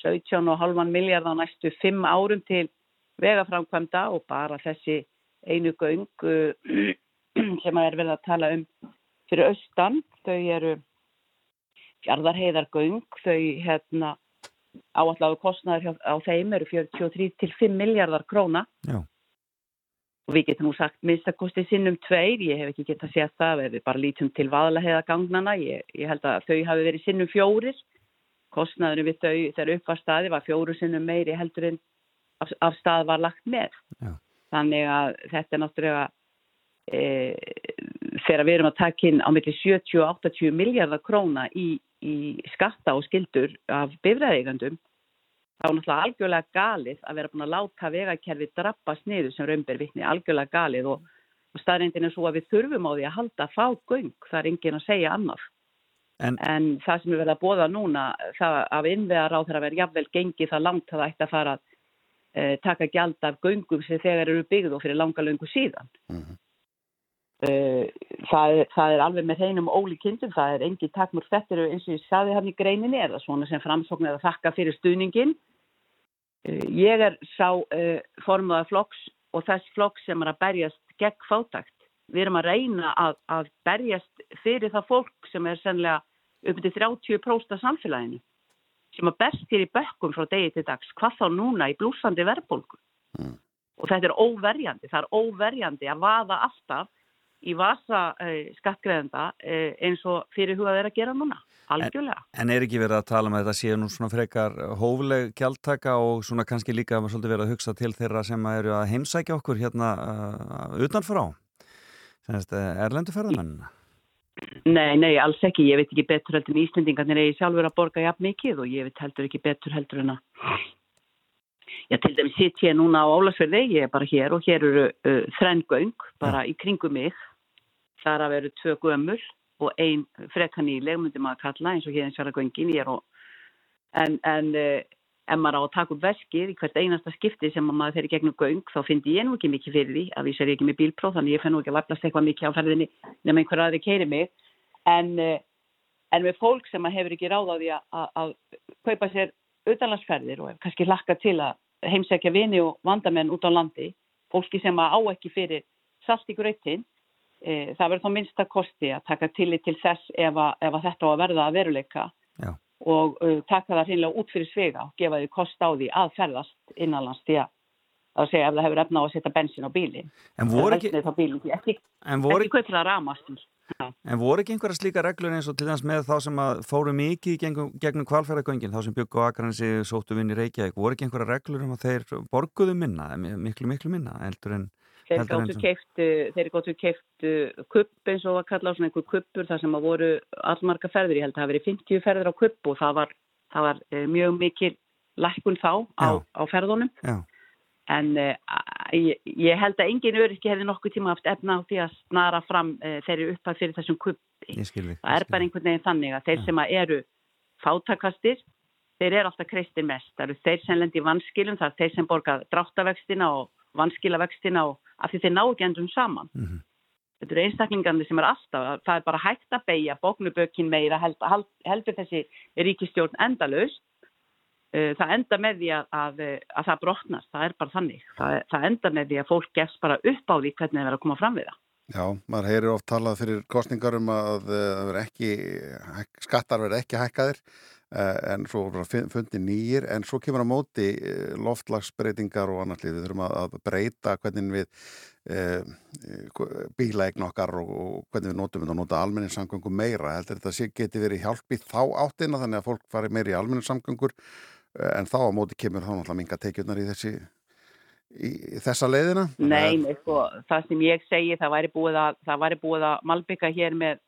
17,5 miljardar á næstu 5 árum til vegaframkvæmda og bara þessi einu göng uh, sem er verið að tala um fyrir austan. Þau eru fjardarheiðargöng, þau hérna áallahu kostnaður hjá- á þeim eru 43 til 5 miljardar króna Já. og við getum nú sagt minnstakosti sinnum tveir, ég hef ekki getað séð það ef við bara lítum til vaðalaheiðagangnana ég, ég held að þau hafi verið sinnum fjórir kostnaðurinn við þau þegar upp var staði var fjóru sinnum meiri heldur en af, af stað var lagt með Já. þannig að þetta er náttúrulega e, þegar við erum að taka inn á milli 70 og 80 miljardar króna í, í skatta og skildur af bifræðeigandum þá er náttúrulega algjörlega galið að vera búin að láta vegakerfi drabbast niður sem raunber vitni, algjörlega galið og, og staðrindin er svo að við þurfum á því að halda fá göng, það er engin að segja annað. En, En það sem er verið að bóða núna, það af innveðar á þeirra verið jafnvel gengið það langt að það ætti að fara að e, taka gjald af göngum sem þegar eru byggð og fyrir langa löngu síðan. Mhm. Eh, það, er, það er alveg með hreinum ólíkindum, það er engin takmur þetta eins og ég saði hann í greininni er það svona sem framsókn er að þakka fyrir stuðningin Eh, ég er sá uh, formuða flokks og þess flokks sem er að berjast gegn fátakt við erum að reyna að, að berjast fyrir það fólk sem er sennilega upp til 30% af samfélaginu sem að berst hér í bökkum frá degi til dags, hvað þá núna í blúsandi verðbólgu. Og þetta er óverjandi, það er óverjandi að vaða alltaf í vasa uh, skattgreðenda uh, eins og fyrir hugað er að gera núna, algjörlega. en er ekki verið að tala með þetta séu nú svona frekar hófleg gjaldtaka og svona kannski líka svolítið verið að hugsa til þeirra sem eru að heimsækja okkur hérna uh, utanfrá? Sennast, erlendu ferðamennina? Nei, nei, alls ekki, ég veit ekki betur heldur en Íslendingarnir eigi sjálfur að borga jafn mikið og ég veit heldur ekki betur heldur en að Já, til dæmis sitt ég núna á Ólasverði, ég er bara hér og hér eru uh, þrenngöng bara í kringum mig. Þar að veru tvö gömul og ein frekanýleg, myndi maður kalla, eins og hér eins og göngin. Ég er og, en, en uh, ef maður á að taka upp veskið í hvert einasta skipti sem maður fer í gegnum göng, þá fyndi ég nú ekki mikið fyrir því, að vísar ég ekki með bílpróf, þannig ég fenn nú ekki að laflast eitthvað mikið á ferðinni nema einhver aðri keiri mig. En, uh, en með fólk sem að hefur ekki ráð á því að, að, að kaupa sér utanlandsferðir og kannski hlakka til að heimsækja vini og vandamenn út á landi, fólki sem á ekki fyrir salt í gröytin, e, það verður þá minnsta kosti að taka tillit til þess ef að, ef að þetta á að verða að veruleika Já. og uh, taka það hreinlega út fyrir svega og gefa því kost á því að ferðast innanlands því að að segja ef það hefur efna á að setja bensin á bílinn. En voru ekki, ekki, en voru, ekki það ramast. en voru ekki einhverja slíka reglur eins og til þess með þá sem að fóru mikið gegnum, gegnum kvalfæragöngin, þá sem byggu á Akranesi sóttu vinn í Reykjavík, voru ekki einhverja reglur um að þeir borguðu minna, miklu, miklu minna, heldur en Þeir gáttu sem- keiftu, kupp eins og að kalla á svona einhver kuppur þar sem að voru allmarga ferðir, ég held að það verið 50 ferðir á kupp og það var, það var e, mjög mikil lækkun þá á, á ferðunum. Já, en e, ég, ég held að engin öryrki hefði nokkuð tíma haft efna á því að snara fram e, þeirri upphæð fyrir þessum kuppi. Það er bara einhvern veginn þannig að þeir sem að eru fátakastir, þeir eru alltaf kreistir mest. Það eru þeir sem lendi í vanskilum, það er þeir sem borga dráttavextina og vanskilavextina og af því þeir ná ekki endur saman. Mhm. Þetta eru einstaklingarnir sem er alltaf, það er bara hægt að beigja bóknubökin meira, held, held, heldur þessi ríkistjórn endalaust. Eh, Það enda með því að, að, að það brotnar, það er bara þannig. Það, það enda með því að fólk gefst bara upp á því hvernig það verður að koma fram við það. Já, maður heyrir oft talað fyrir kostningar um að eh, verður ekki, skattar verður ekki hækkaðir eh, en svo fundi nýjir en svo kemur á móti eh, loftlagsbreytingar og annars lífið. Við þurfum að, að breyta hvernig við eh, bílaegn okkar og, og hvernig við notum við að nota almenningssamgöngu meira. Heldur þetta sé geti verið hjálp í þá áttina þannig að fólk fari meira í almenningssamgöngur eh, en þá á móti kemur þá náttúrulega minga tekjurnar í þessi í, þessa leiðina. Nei, nei, sko, það sem ég segi, það væri búið að, það væri búið að malbygga hér með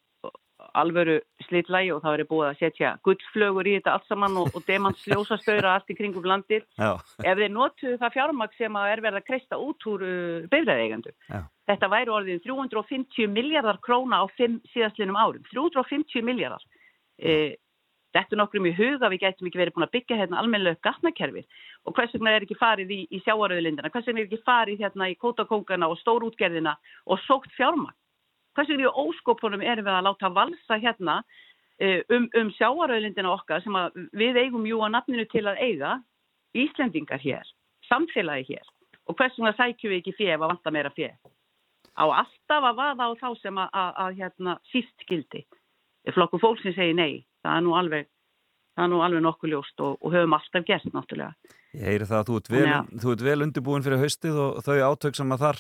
alvöru slitlægi og það væri búið að setja gullflögur í þetta allt saman og, og demans ljósastöra allt í kringum landir. Já, Ef þeir notuðu það fjármagn sem að er verið að kreista út úr uh, bifræðeigandu. Já. Þetta væri orðið 350 miljardar króna á fimm síðastlinum árum. 350 miljardar. E, þetta er nokkrum í huga, við gætum ekki verið búin að byggja hérna almennilega gatnakerfið og hvers vegna er ekki farið í, í sjáaröðulindina, hvers vegna er ekki farið hérna í kótakóngana og stórútgerðina og sókt fjármagn. Hvers vegna í óskopunum erum við að láta valsa hérna eh, um, um sjáaröðulindina okkar sem við eigum jú að nafninu til að eiga Íslendingar hér, samfélagi hér og hvers vegna sækjum við ekki fjö ef að vanta meira fjö. Á alltaf að vaða á þá sem að, að, að hérna, síst skildi. Flokku fólksins segir nei, það er nú alveg, það er nú alveg nokkuð ljóst og, og höfum alltaf gert náttúrulega. ég heyri það að þú ert vel, Já. þú ert vel undirbúin fyrir haustið og þau átök sem að þar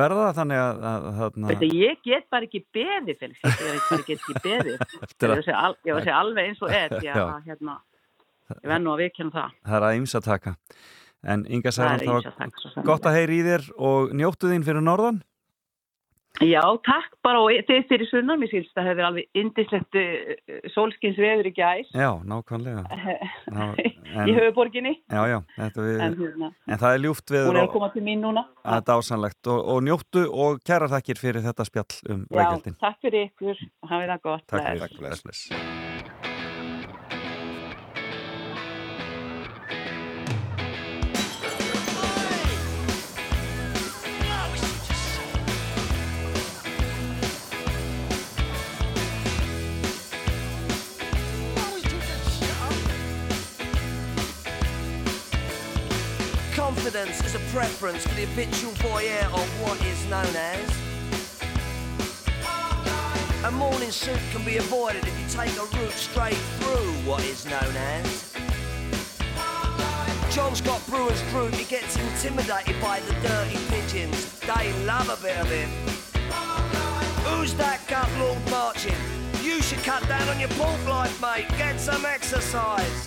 verða þannig að, að, að, Þetta ég get bara ekki beðið, Felix, ég get ekki. Eftir Ég var að segja ég alveg eins og er, að hérna, ég verð nú að viðkjanna það. það er að ymsa taka. En Inga sannarlega. gott að heyri í þér og njóttu þín fyrir norðan. Já, takk bara og þið fyrir sunnar, mér skilst það hefur alveg indislegt uh, sólskins veður í gæs Já, nákvæmlega. Ná, en- í höfuborginni, Já, já, þetta við, en hérna, en það er ljúft hún veður er að koma til mín núna. það er dásanlegt og, og njóttu og kæra þakkir fyrir þetta spjall um Já, veikjaldin. takk fyrir ykkur, hafið það gott. Takk fyrir. Bless, bless. Confidence is a preference for the habitual voyeur of what is known as. A morning suit can be avoided if you take a route straight through what is known as. John Scott Brewer's group, he gets intimidated by the dirty pigeons. They love a bit of it. Who's that gut lord marching? You should cut down on your pork life, mate. Get some exercise.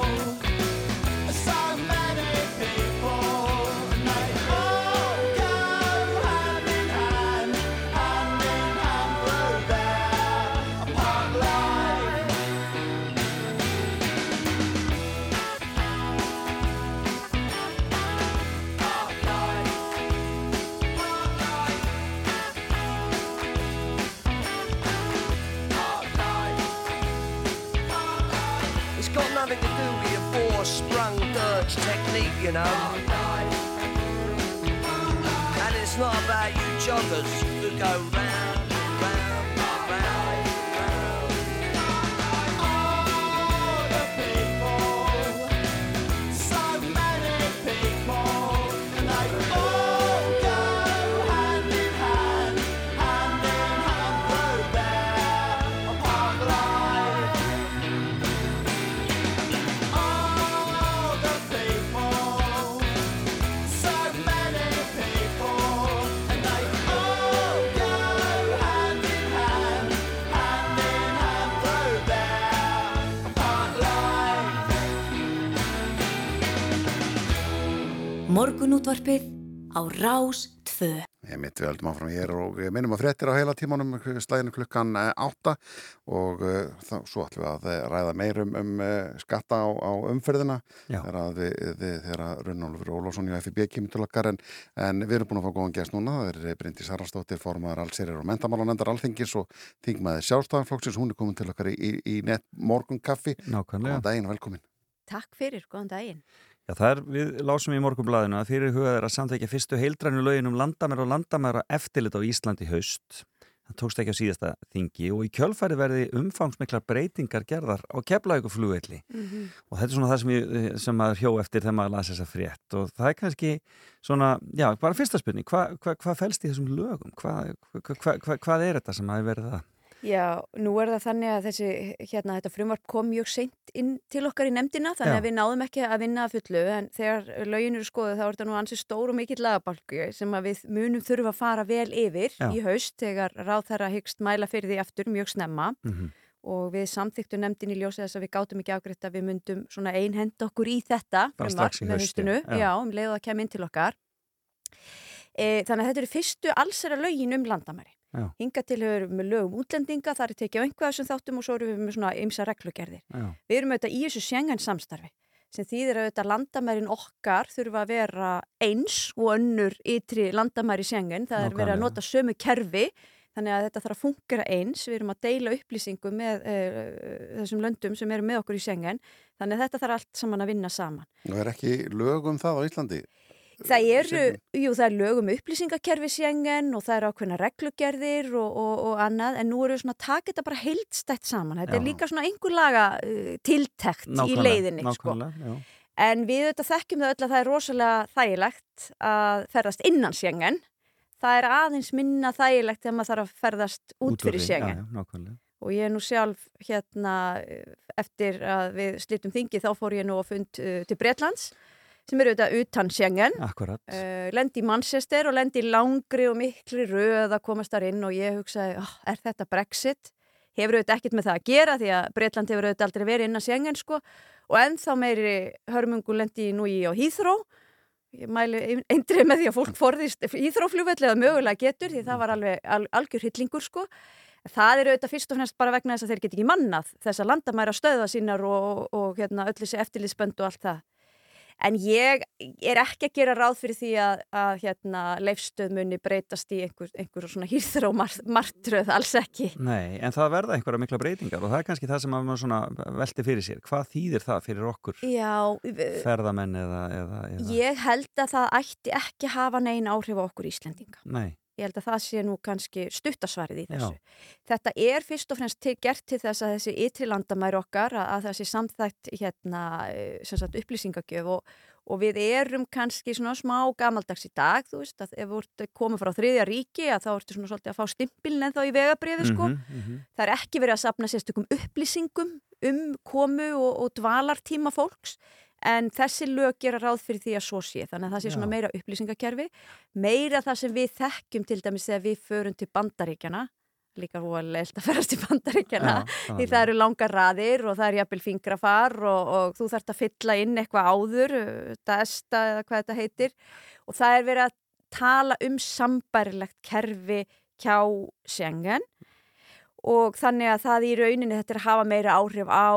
you know. And it's not about you joggers who go round, Morgunútvarpið á Rás 2. Ég mitt við heldum áfram hér og eh, minnum að fréttir á heila tímanum slæðinu klukkan eh, átta. Og uh, þá, svo ætlum við að eh, ræða meirum um uh, skatta á, á umferðina þegar að við, við, Runnólfur Ólafsson í FIB kemur til okkar. En, en við erum búin að fá góðan gæst núna. Það er Bryndi Sarastóttir, formaður allserir og mentamálanendar alþingis og þingmaði sjálfstæðanflokksins hún er komin til okkar í, í, í net morgun kaffi Nákvæmlega. Góðan daginn og velkomin. Takk fyrir, góðan daginn. Já, það er, við lásum í morgunblæðinu að fyrir hugað er að samþekja fyrstu heildrænu lögin um landamæra og landamæra eftirlit á Íslandi haust. Það tókst ekki á síðasta þingi og í kjölfæri verði umfangsmiklar breytingar gerðar á keflauguflugvelli Mhm. og þetta er svona það sem, ég, sem maður hjó eftir þegar maður lasi þessa frétt og það er kannski svona, já, bara fyrsta spurning, hvað hva, hva fælst í þessum lögum? Hva, hva, hvað er þetta sem hafi verið það? Já, nú er það þannig að þessi, hérna, þetta frumvarp kom mjög seint inn til okkar í nefndina, þannig Já. að við náðum ekki að vinna að fullu, en þegar lögin eru skoðið þá er þetta nú ansi stór og mikill lagabalku sem að við munum þurfa að fara vel yfir Já. í haust þegar ráð þeirra hyggst mæla fyrir því aftur mjög snemma Mm -hmm. og við samþyktum nefndin í ljósið þess að við gátum ekki ágreitt að við myndum svona einhend okkur í þetta Bara strax í haustinu, já. já, um leið og það kem inn til okkar. E, þannig að þetta eru fyrstu allsera lögin um landamæri. Já. Hinga til höfum við með lögum útlendinga, það er tekið á einhverja sem þáttum og svo erum við með svona ymsa reglugerðir. Já. Við erum auðvitað í þessu sjengan samstarfi sem þýðir að auðvitað landamærin okkar þurfa að vera eins og önnur ytri landamæri sjengan. Það er verið að nota sömu kerfi þannig að þetta þarf að fungera eins. Við erum að deila upplýsingum með uh, þessum löndum sem eru með okkur í sjengan. Þannig að þetta þarf allt saman að vinna saman. og er ekki lög um það á Íslandi Það eru, jú, það er lögum upplýsingakerfi sjengen og það eru ákveðna reglugerðir og, og, og annað, en nú eru við svona að taka þetta bara heildstætt saman. Þetta er Já. líka svona einhver laga uh, tiltekt í leiðinni, sko. Nákvæmlega, já. En við auðvitað þekkjum það öll að það er rosalega þægilegt að ferðast innan sjengen. Það er aðeins minna þægilegt þegar maður þarf að ferðast út, fyrir sjengen. Já, já, nákvæmlega. Og ég er nú sjálf hérna eftir að við slítum þingi þá fór ég nú að fund uh, til Bretlands sem eru auðvitað utan. Akkurat. Uh, lendi í Manchester og lendi í langri og mikli röð að komast þar inn og ég hugsaði, oh, er þetta Brexit? Hefur auðvitað ekkert með það að gera því að Breitland hefur auðvitað aldrei verið innan Schengen sko og ennþá meiri hörmungu lendi nú í á Heathrow. Ég mæli eindrið með því að fólk forðist Heathrow-flugvelli eða mögulega getur því það var alveg al algjör hillingur sko. Það er auðvitað fyrst og fremst bara vegna þess að þeir get ekki mannað þess að landamæra stöða sínar og, og hérna, öll þessi eftirlitsbönd og allt það. En ég er ekki að gera ráð fyrir því að, að hérna, leifstöð muni breytast í einhver, einhver svona hýrþur og mar martröð, alls ekki. Nei, en það verða einhverja mikla breytingar og það er kannski það sem maður velti fyrir sér. Hvað þýðir það fyrir okkur Já, ferðamenn eða, eða, eða? ég held að það ætti ekki hafa negin áhrif á okkur Íslendinga. Nei, Ég held að það sé nú kannski stuttasvarið í Já. þessu. Þetta er fyrst og fremst til, gert til þess að þessi ytri landamæri okkar, að, að þessi samþætt hérna, eh, sagt, upplýsingagjöf og, og við erum kannski svona smá gamaldags í dag, þú veist, að ef þú ert komið frá þriðja ríki að þá ertu svona svolítið að fá stimpilin en þá í vegabriði, sko. Mhm, mhm. Það er ekki verið að sapna sérstökum upplýsingum um komu og, og dvalartíma fólks en þessi lög gera ráð fyrir því að svo sé þannig að það sé svona Já. meira upplýsingakerfi. Meira það sem við þekkjum til dæmis þegar við förum til bandaríkjana líka rólega að ferast til bandaríkjana Já, því það. eru langar raðir og það er jafnvel fingrafar og, og þú þarft að fylla inn eitthvað áður uh, desta eða hvað þetta heitir. Og það er verið að tala um sambærilegt kerfi hjá Schengen og þannig að það í rauninni þetta er að hafa meira áhrif á,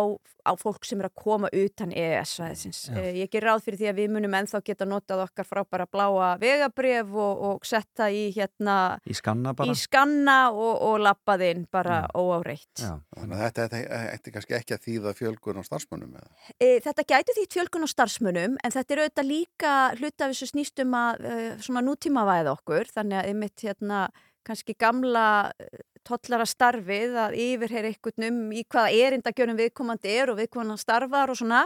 á fólk sem er að koma utan EES-svæðisins. Já. Ég ger ráð fyrir því að við munum ennþá geta notað okkar frábæra bláa vegabref og, og setta í hérna Í skanna bara? í skanna og, og lappað inn bara óáreitt. Já. Þannig að þetta ætti kannski ekki að þýða fjölgun á starfsmönnum eða? E, þetta gæti því fjölgun á starfsmönnum en þetta er auðvitað líka hluta af þessu snýstum að uh, svona nútímavæða okkur þannig að einmitt hérna kannski gamla uh, tollara starfið að yfirheyra einhvern um í hvaða erindagjörnum viðkomandi er og viðkomandi starfar og svona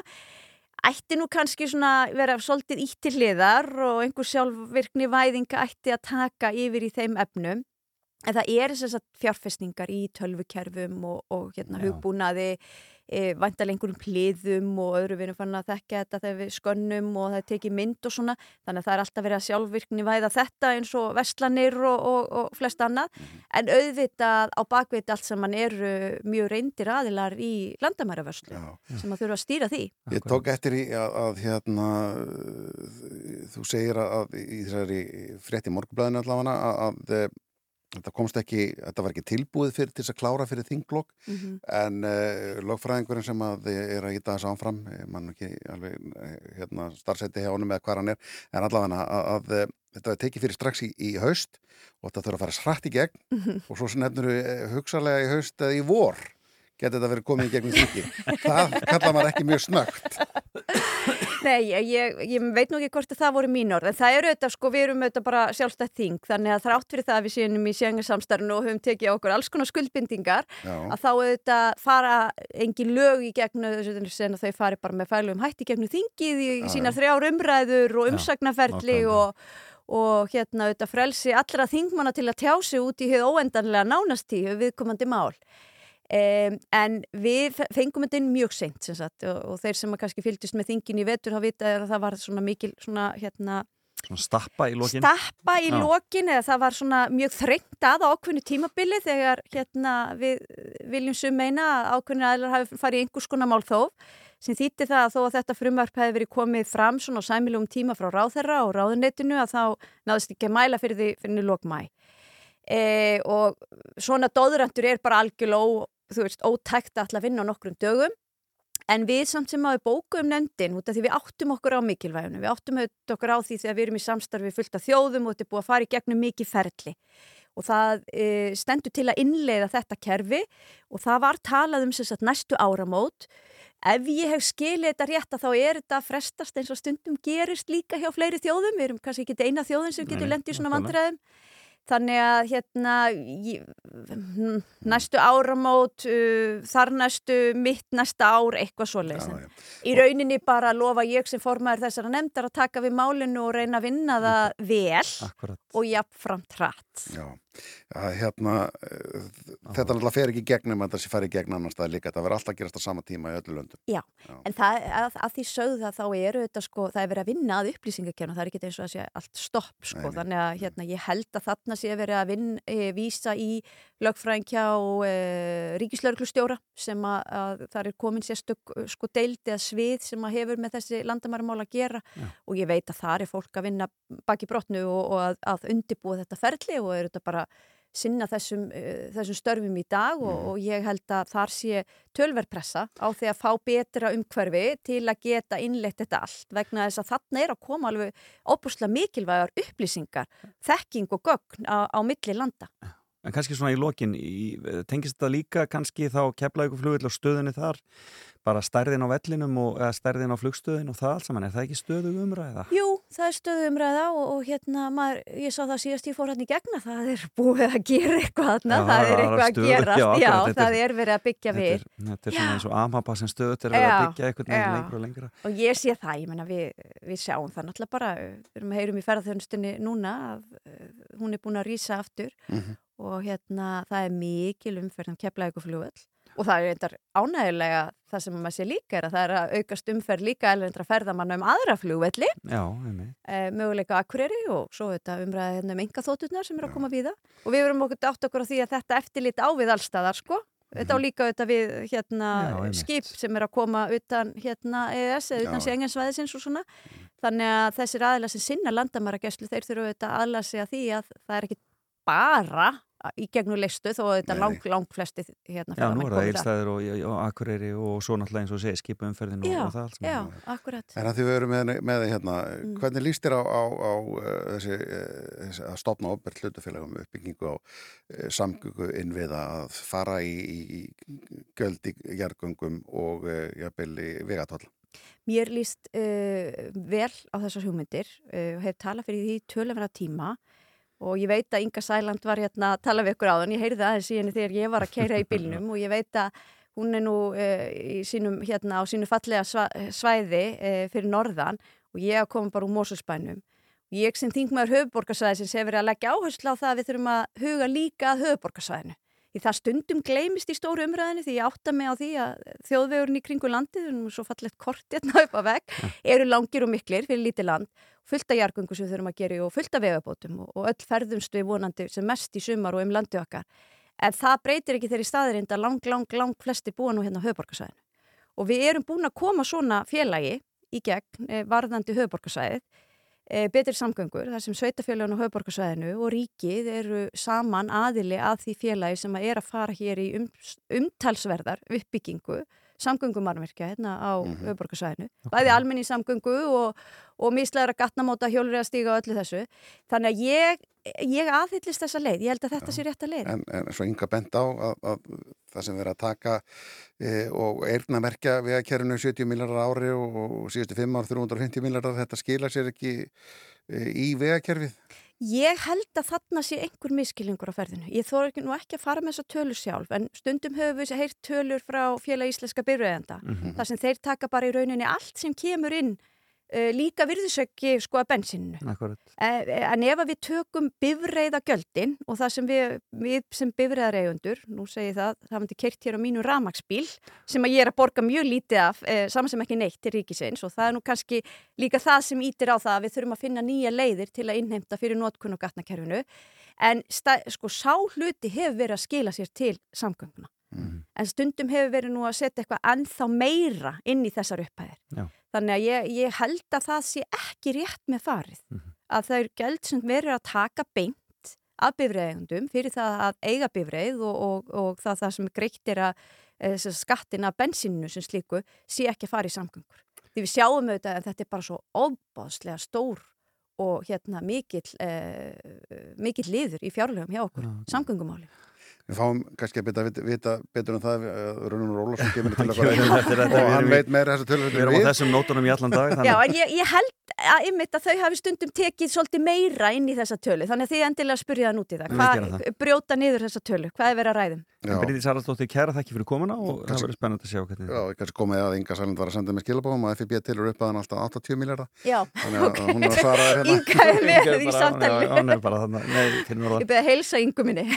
ætti nú kannski svona vera svolítið ítt til hliðar og einhver sjálfvirkni væðinga ætti að taka yfir í þeim efnum en það er þess að fjárfestningar í tölvukerfum og, og hérna Já. E, vantalega einhverjum pliðum og öðru við erum fann að þekka þetta þegar við skönnum og það er tekið mynd og svona. Þannig að það er alltaf verið að sjálfvirkni væða þetta eins og vestlanir og, og, og flest annað. En auðvitað á bakveit allt sem mann eru mjög reyndir aðilar í landamæravörslu sem að þurfa að stýra því. Ég tók eftir í að, að hérna þú segir að, að í þessari frétti morgunblæðinu allavega að, að þetta komst ekki, þetta var ekki tilbúið fyrir til þess að klára fyrir þinglokk Mhm. en uh, lögfræðingurinn sem að er að íta þess áfram, ég man nú ekki alveg eh, hérna starfsætti hjá honum eða hvað hann er en allavega að, að, að þetta er tekið fyrir strax í, í haust og þetta þurfa að fara srætt í gegn Mhm. og svo nefnur við hugsalega í haust eða í vor geti þetta verið komið í gegnum þingi það kalla maður ekki mjög snögt Nei, ég, ég, ég veit nú ekki hvort að það voru mín orð, en það eru auðvitað, sko, við erum auðvitað bara sjálfstætt þing, þannig að þrátt fyrir það að við séum í sjengarsamstarfinu og höfum tekið okkur alls konar skuldbindingar, Já. að þá auðvitað fara engin lög í gegnu, sen að þau fari bara með fælum hætti í gegnu þingið í, í sínar þrjár umræður og umsagnaferli nákvæmlega. og, og hérna auðvitað frelsi allra þingmanna til að tjá sig út í hefð óendanlega nánast í viðkomandi mál. Um, en við fe- fengum þetta inn mjög seint sagt, og, og þeir sem kannski fylgdist með þingin í vetur þá vita að það var svona mikil svona hérna Svona stappa í lokin stappa í Já. lokin eða það var svona mjög þrengt að á ákveðnu tímabili þegar hérna við viljum sum meina að ákveðinu aðlar hafi farið í einhvers konar málþóf sem þýtti það að þó að þetta frumvarp hefði verið komið fram svona á sæmilegum tíma frá ráðherra og ráðunetinu að þá náðist ekki að mæla fyrir því fyrir lók mæ e, og svona dóðurandur er bara algjörlega ó, þú veist, ótækt að vinna á nokkrum dögum. En við samt sem að við bókuðum nefndin út af því við áttum okkur á mikilvægunu, við áttum okkur á því þegar við erum í samstarfi fullt af þjóðum og þetta er búið að fara í gegnum mikið ferli. Og það e, stendur til að innleiða þetta kerfi og það var talað um sem sagt næstu áramót. Ef ég hef skilið þetta rétt að þá er þetta frestast eins og stundum gerist líka hjá fleiri þjóðum, við erum kannski ekki eina þjóðin sem getur lendið í svona vandræðum. Þannig að hérna hm, næstu áramót, uh, þar næstu mitt næsta ár, eitthvað svoleiðis. Já, já. Í rauninni bara lofa ég sem formæður þessara nefndar að taka við málinu og reyna að vinna það vel Akkurat og jafnframt hratt. Já, já hérna uh, þetta náttúrulega fer ekki gegnum að það sé farið í gegn annar stað líka, það verður alltaf að gerast á sama tíma í öllu löndum. Já, Já. en það, að, að því sögðu það þá eru þetta sko, það er verið að vinna að upplýsingakjörna, það er ekki eins og að sé allt stopp sko, nei. þannig að hérna, ég held að þarna sé verið að vin, e, vísa í lögfræðingja og e, ríkislauglustjóra sem að, að það er komin sérstök eh, sko deildi að svið sem að hefur með þessi landamæramál að gera Já. og ég veit að það er fólk að vinna baki brotnu og, og að, að undibúa þetta ferli og eru þetta bara sinna þessum, uh, þessum störfum í dag og, og ég held að þar sé tölverpressa á því að fá betra umhverfi til að geta innleitt þetta allt vegna þess að þarna er að koma alveg óbúslega mikilvægar upplýsingar, þekking og gögn á, á milli landa. En kannski svona í lokin, í, tengist þetta líka kannski þá kepla ykkur flugvill og stöðunni þar, bara stærðin á vellinum og eða stærðin á flugstöðin og það allt saman, er það ekki stöðu umræða? Jú, það er stöðu umræða og, og hérna, maður, ég sá það síðast ég fór hann í gegna, það er búið að gera eitthvað þarna, Já, það er eitthvað að gerast, já, já, þetta það er- er verið að byggja Þetta við. er, þetta er svona eins og amhapa sem stöðut er vera Já, að byggja já. lengra og lengra. Og ég sé það, ég menna við, við sjáum það náttúrulega bara, við erum að heyrum í ferðarþjónustinni núna að uh, hún er búin að rýsa aftur Mhm. Og hérna það er mikil umferð um keflauguflugöll og það er eitthvað ánægilega það sem maður sé líka er að það er að aukast umferð líka elvendra ferðamanna um aðra Já, einmitt. uh, möguleika akkureri og svo þetta umræða hérna um enga þótturnar sem er að koma við það og við verum okkur átt okkur á því að þetta eftirlit á við allstaðar sko. Þetta á líka auðvitað við hérna, Mhm. Já, skip sem er að koma utan hérna, EES eða utan Já. Sjengensvæðisins og svona. Þannig að þessir aðilar sem sinna landamærageslu þeir þurfa auðvitað aðla sig að því að það er ekki bara í gegnum listu þó að þetta Nei, lang, lang flesti hérna Já, nú er það þar. Eilstæður og, og Akureyri og svo náttúrulega eins og segir skipaumferðin og, og það allt já, akkurat En að því við erum með, með þið hérna, Mm. hvernig líst þér á, á, á uh, þessi, uh, þessi að stopna opbert hlutafélagum uppbyggingu á uh, samgöngu innviða að fara í, í, í göldi jargöngum og uh, jafnvel í vegatóll? Mér líst uh, vel á þessar hugmyndir uh, og hef talað fyrir því tölumverða tíma og ég veit að Inga Sæland var hérna að tala við ykkur áðan, ég heyrði aðeins í henni þegar ég var að keira í bílnum og ég veit að hún er nú í sínum, hérna, á sínu fallega svæði uh, fyrir norðan og ég að koma bara úr Mósulsbænum og ég sem þingmaður höfuborgarsvæðisins hefur verið að leggja áherslu á það að við þurfum að huga líka að höfuborgarsvæðinu því það stundum gleymist í stóru umræðinu því ég átta mig á því að þjóðvegurinn í kringu landið, við erum svo fallegt kort hérna upp á veg, eru langir og miklir fyrir lítið land, fullt af jargungu sem við þurfum að gera í og fullt af vegabótum og, og öll ferðumst við vonandi sem mest í sumar og um landi okkar. En það breytir ekki þeirri staðirind að lang, lang, lang flestir búa nú hérna á höfuborgarsvæðinu. Og við erum búin að koma svona félagi í gegn eh, varðandi höfuborgarsvæðið e, betri samgöngur þar sem sveitafélagin á höfuborgarsvæðinu og ríkið eru saman aðili að því félagi sem að er að fara hér í um, umtalsverðar uppbyggingu samgöngumarmerkja hérna á mm Mhm. höfuborgarsvæðinu bæði almenni samgöngu og, og mislegra gatnamóta hjólur að stíga og öllu þessu. Þannig að ég, ég aðhyllist þessa leið, ég held að þetta sé rétt að leið. En, en svo ynga bent á að, að það sem verið að taka e, og eirnamerkja vegakerfinu 70 miljardar ári og, og síðustu 5 ár 350 miljardar, þetta skila sér ekki e, í vegakerfið? Ég held að þarna sé einhver miskilningur á ferðinu. Ég þóra ekki nú ekki að fara með þessa tölur sjálf en stundum höfum við heyrt tölur frá félag íslenska byrjuðenda Mhm. þar sem þeir taka bara í rauninni allt sem kemur inn líka virðisöki sko að bensininu. Akkurat. Eh, En ef við tökum bifreiða göldin og það sem við, við sem bifreiðareigundur, nú segi það, það myndi kert hér á mínu ramagsbíl sem að ég er að borga mjög lítið af, eh, saman sem ekki neitt til ríkisins og það er nú kannski líka það sem ítir á það að við þurfum að finna nýja leiðir til að innheimta fyrir notkun og gatnakerfinu. En sko sá hluti hefur verið að skila sér til samgönguna. En stundum hefur verið nú að setja eitthvað ennþá meira inn í þessar upphæðir. Þannig að ég, ég held að það sé ekki rétt með farið. Að það er gæld sem verður að taka beint af bifreiðegundum fyrir það að eiga bifreið og, og, og það, það sem greitt er að e, skattin af bensinu sem slíku sé ekki að fara í samgöngur. Því við sjáum auðvitað að þetta er bara svo ofbáðslega stór og hérna mikill, e, mikill liður í fjárlegum hjá okkur, samgöngumáli. Við fáum kannski að vita, vita betur en það uh, Rúnur Ólafsson kemur til okkar þetta- og hann veit meira þessu tölur Við erum á þessum nótunum í allan dag. Já, en ég, ég held að, einmitt, að þau hafi stundum tekið svolítið meira inn í þessa tölu, þannig að þið endilega spurja það út í það. Hvað, brjóta niður þessa tölu, hvað er verið að ræðum? Bryndís Haraldsdóttir, kæra þakki fyrir komuna og það verður spennandi að sjá hvernig Já, kannski komið að Inga Sælind var að senda með skilabóðum og FIB tilur upp að hann alltaf 80 miljardar Já, Þannig að hún er að svara þér hérna. Inga er með Inga í bara- samtali. já, Hún bara þarna, nei, fyrir norðan. Ég beði að heilsa yngu minni.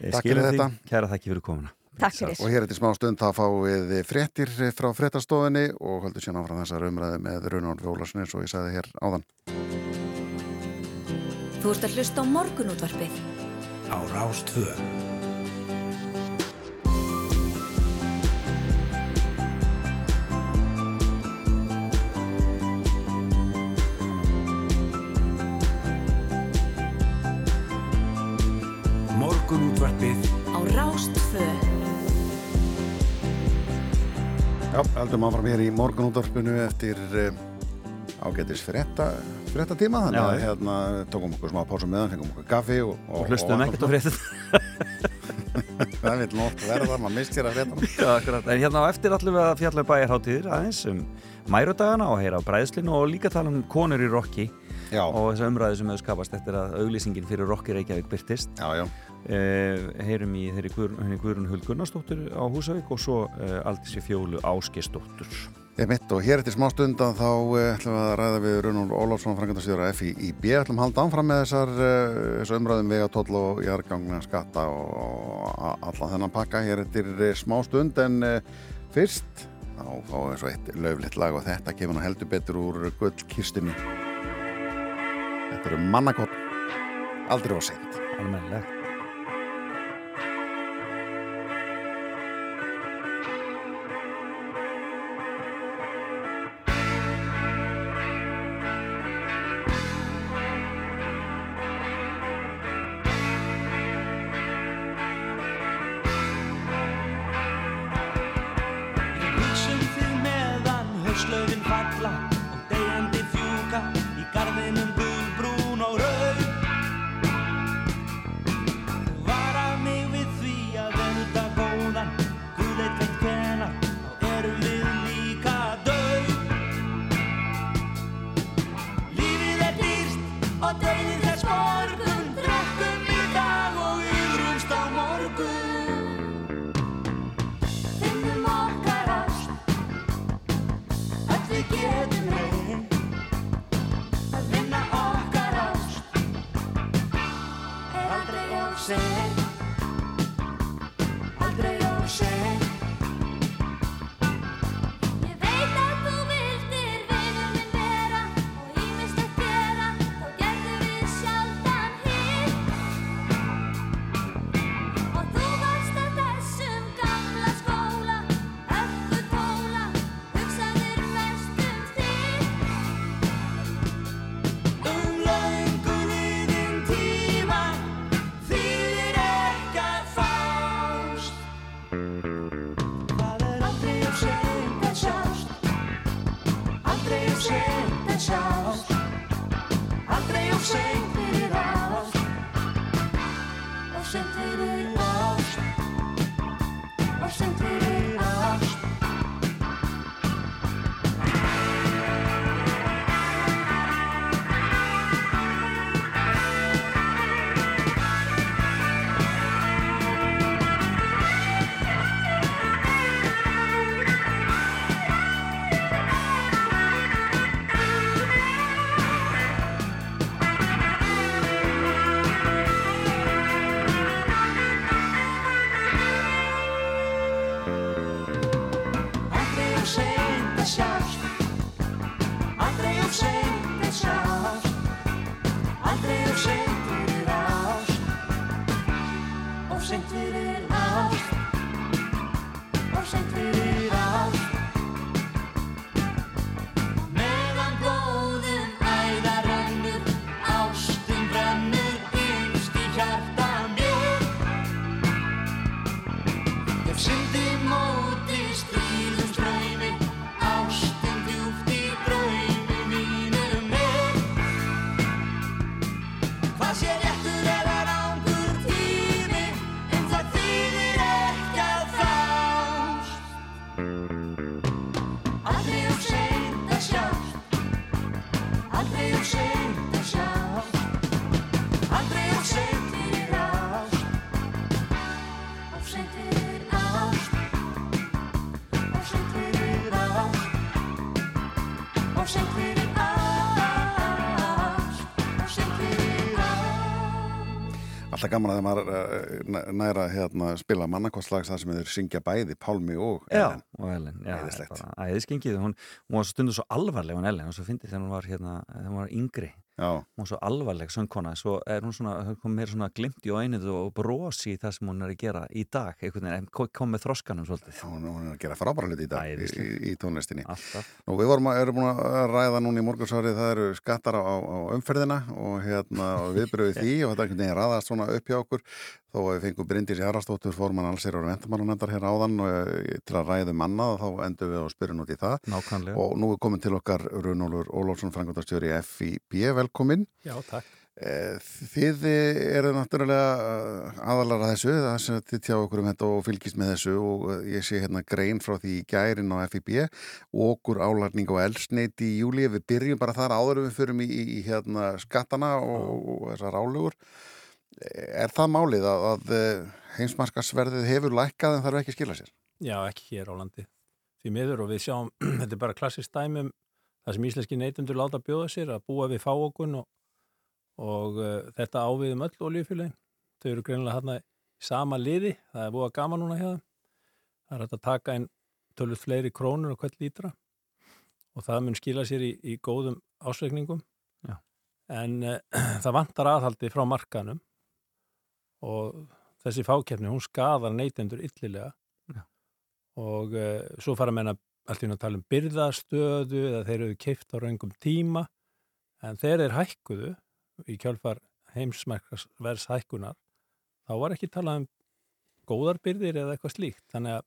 Takk fyrir þetta. Kæra þakki fyrir komuna. Takk fyrir. Og hér eftir smá stund þá fáum við fréttir frá fréttastofinni og höldum síðan áfram þessar umræði með Rúnur Ólafsson eins og ég sagði hér áðan Þú ert að hlusta á morgunútvarpið. Á Rástvö. Morgunútvarpið Á Rástvö. Já, heldum áfram hér í morgunútvarpinu eftir uh, ágætis frétta, frétta tíma þannig Já, að já. hérna tókum okkur smá pásu meðan, fengum okkur kaffi og, Og hlustuðum ekkert á fréttin. Það vil nótt verða, maður mist hér að frétta Já, akkurat. En hérna á eftir allir við að fjalla um bæjarháttíðir aðeins um mærudagana og heyra á bræðslinu og líka tala um konur í rocki Já. og þessa umræðu sem hefur skapast eftir að auglýsingin fyrir rocki Reykjavík byrtist. Já, já. Eh, heyrum í henni Guðrún Huld Gunnarsdóttur á Húsavík og svo eh, Aldísi Fjólu Ásgeisdóttur. Ég mitt og hér eftir smá stundan þá uh, ætlum við að ræða við Rúnur Ólafsson, frangatastjóra FIB, ætlum að halda áfram með þessar, þessar umræðum vegatóll og jargangna skatta og, allan þennan pakka hér eftir smá stund en fyrst þá fáum við svo eitt löflitt lag og þetta kemur nú heldur betur úr gullkistunni. Þetta eru mannakott, aldrei á seint. Almennilegt. Og seint fyrir ást. Og seint fyrir gaman að maður uh, næra hérna, spila mannakostlags þar sem þeir syngja bæði Pálmi og Ellen. og Ellen, já, Æðislegt. æðiskengið hún, hún var stundu svo alvarleg hún Ellen og svo fyndi þegar hún var hérna, hún var yngri Já, hún var svo alvarleg söngkona svo er hún svona, kom meira svona glimt í óeinuð og brosi í það sem hún er að gera í dag, einhvern veginn, kom- með þroskanum svolítið, hún, hún er að gera frábæra hluti í dag Æðislegt. í, í tónlistinni. alltaf Nú, við vorum að, erum búin að ræða núna í morgunsárið, það eru skattar á, á umferðina og hérna og viðbröðu því og þetta er einhvern veginn raðast svona upp hjá okkur þó að við fengum Bryndís Jarastóttur forman allsir og ventamálunendar hér áðan og, eh, til að ræða um annað þá endum við að spyrja út í það nákvæmlega og nú er komin til okkar Runólfur Ólafsson, frangotastjóri FIB, velkomin. Já, takk. Eh, Þið eru náttúrulega eh, aðalara þessu, það sem þið tjá okkur um þetta og fylgist með þessu og ég sé hérna grein frá því í gærin á FIB og okkur álagning og elsneiti í júli, við byrjum bara þar áður en við förum í, í, í hérna skattana og, og þessar álugur. Er það málið að, að heimsmarkasverðið hefur lækkað en þarf ekki að skila sér? Já, ekki hér á landi. Því miður og við sjáum, þetta er bara klassist dæmum það sem íslenski neytundur láta bjóða sér að búa við fáokun og, og uh, þetta ávið um öll olíufélagin. Þau eru greinilega hérna í sama liði, það er búið gaman núna hjá þeim. Það er hægt að taka inn tölvut fleiri krónur og hvert lítra og það mun skila sér í, í góðum ásveikningum. Já. En uh, það vantar aðhaldi frá markanum og þessi fákeppni, hún skadar neytendur illilega. Já. og uh, svo fara menna allt í að tala um byrðastöðu eða þeir eru keift á raungum tíma. En þeir eru hækkuðu í kjálfar heimsmerkasvers hækkunar þá var ekki talað um góðar byrðir eða eitthvað slíkt. Þannig að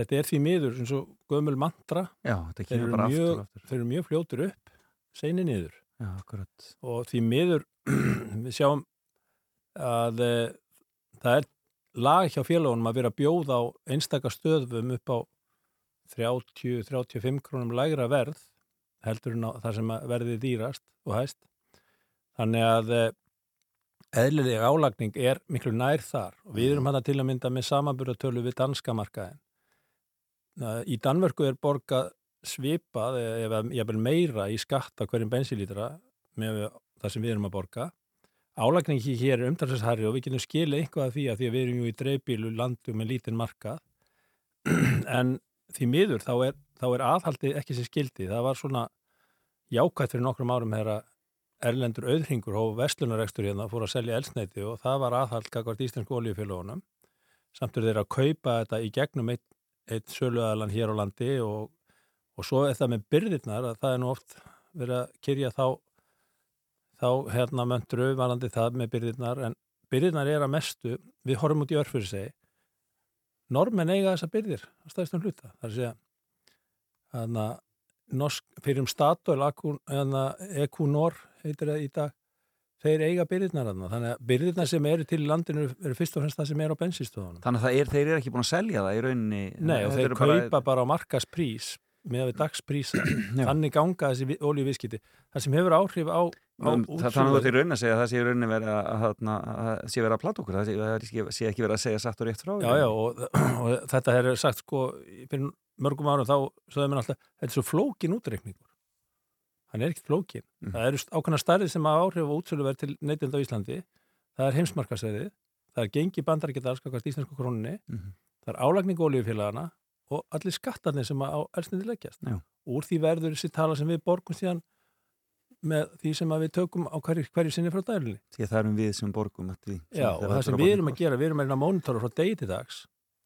þetta er því miður eins og gömul mantra. Já, þeir eru, aftur mjög, og aftur. þeir eru mjög fljótur upp seinni niður. Já, og því miður við sjáum að e, það er lag hjá félagunum að vera að bjóða á einstaka stöðum upp á 30-35 krónum lægra verð heldur en það sem að verði dýrast og hæst. Þannig að e, eðlilega álagning er miklu nær þar og við erum hann til að mynda með samanburðatölu við danska markaðin Eh, í Danmörku er borgað svipað eða meira í skatt á hverjum bensinlítra með það sem við erum að borga álagningi hér er umtalsesharri og við getum skilið eitthvað af því að því að við erum jú í dreifbílu landu með lítinn markað. En því miður þá er, þá er aðhaldi ekki sem skildi það var svona jákvæmt fyrir nokkrum árum þegar erlendur auðringur og vestlunarekstur hérna fór að selja elsneiti og það var aðhald kakvart íslensku oljufélagunum samt er þeir að kaupa þetta í gegnum eitt, eitt söluaðalan hér á landi og, og svo er það með byrðirnar að það er nú oft verið að kyrja þá þá hérna möndru varandi það með byrðirnar en byrðirnar er að mestu við horfum út í örfur segi normenn eiga þessa byrðir að stæðstum hluta það er að segja hana, norsk, fyrir um Statoil Ekunor heitir það í dag þeir eiga byrðirnar þarna. þannig að byrðirnar sem eru til landinu eru, eru fyrst og fremst það sem er á bensinstöðunum Þannig að er, þeir eru ekki búin að selja það í rauninni. Nei og þeir eru bara- kaupa bara á markasprís með við dagsprísa þannig ganga þessi olíuviskiti það sem hefur áhrif á, þannig að þú raunin að segja að það sé verið að, að, að, að sé verið að plata okkur, það sé, sé, ekki verið að segja satt og rétt frá. Já, já, og, og þetta er sagt sko, fyrir mörgum árum þá sagði mér alltaf, þetta er svo flókin útreikningur. Hann er ekkert flókin. Mhm. Það eru ákveðna starrið sem hafa áhrif á útsöluverð til neytild á Íslandi. Það er heimsmarkasverðið, það er gengi bandarækjadal skakast íslensku krónunni, Mhm. það er álagning olíufélagana og allir skattarnir sem á með því sem að við tökum á hverju, hverju sinni frá dælunni. Því að það erum við sem borgum eftir því. Já, og það sem við erum að gera, við erum að að mónitora frá degi til dags,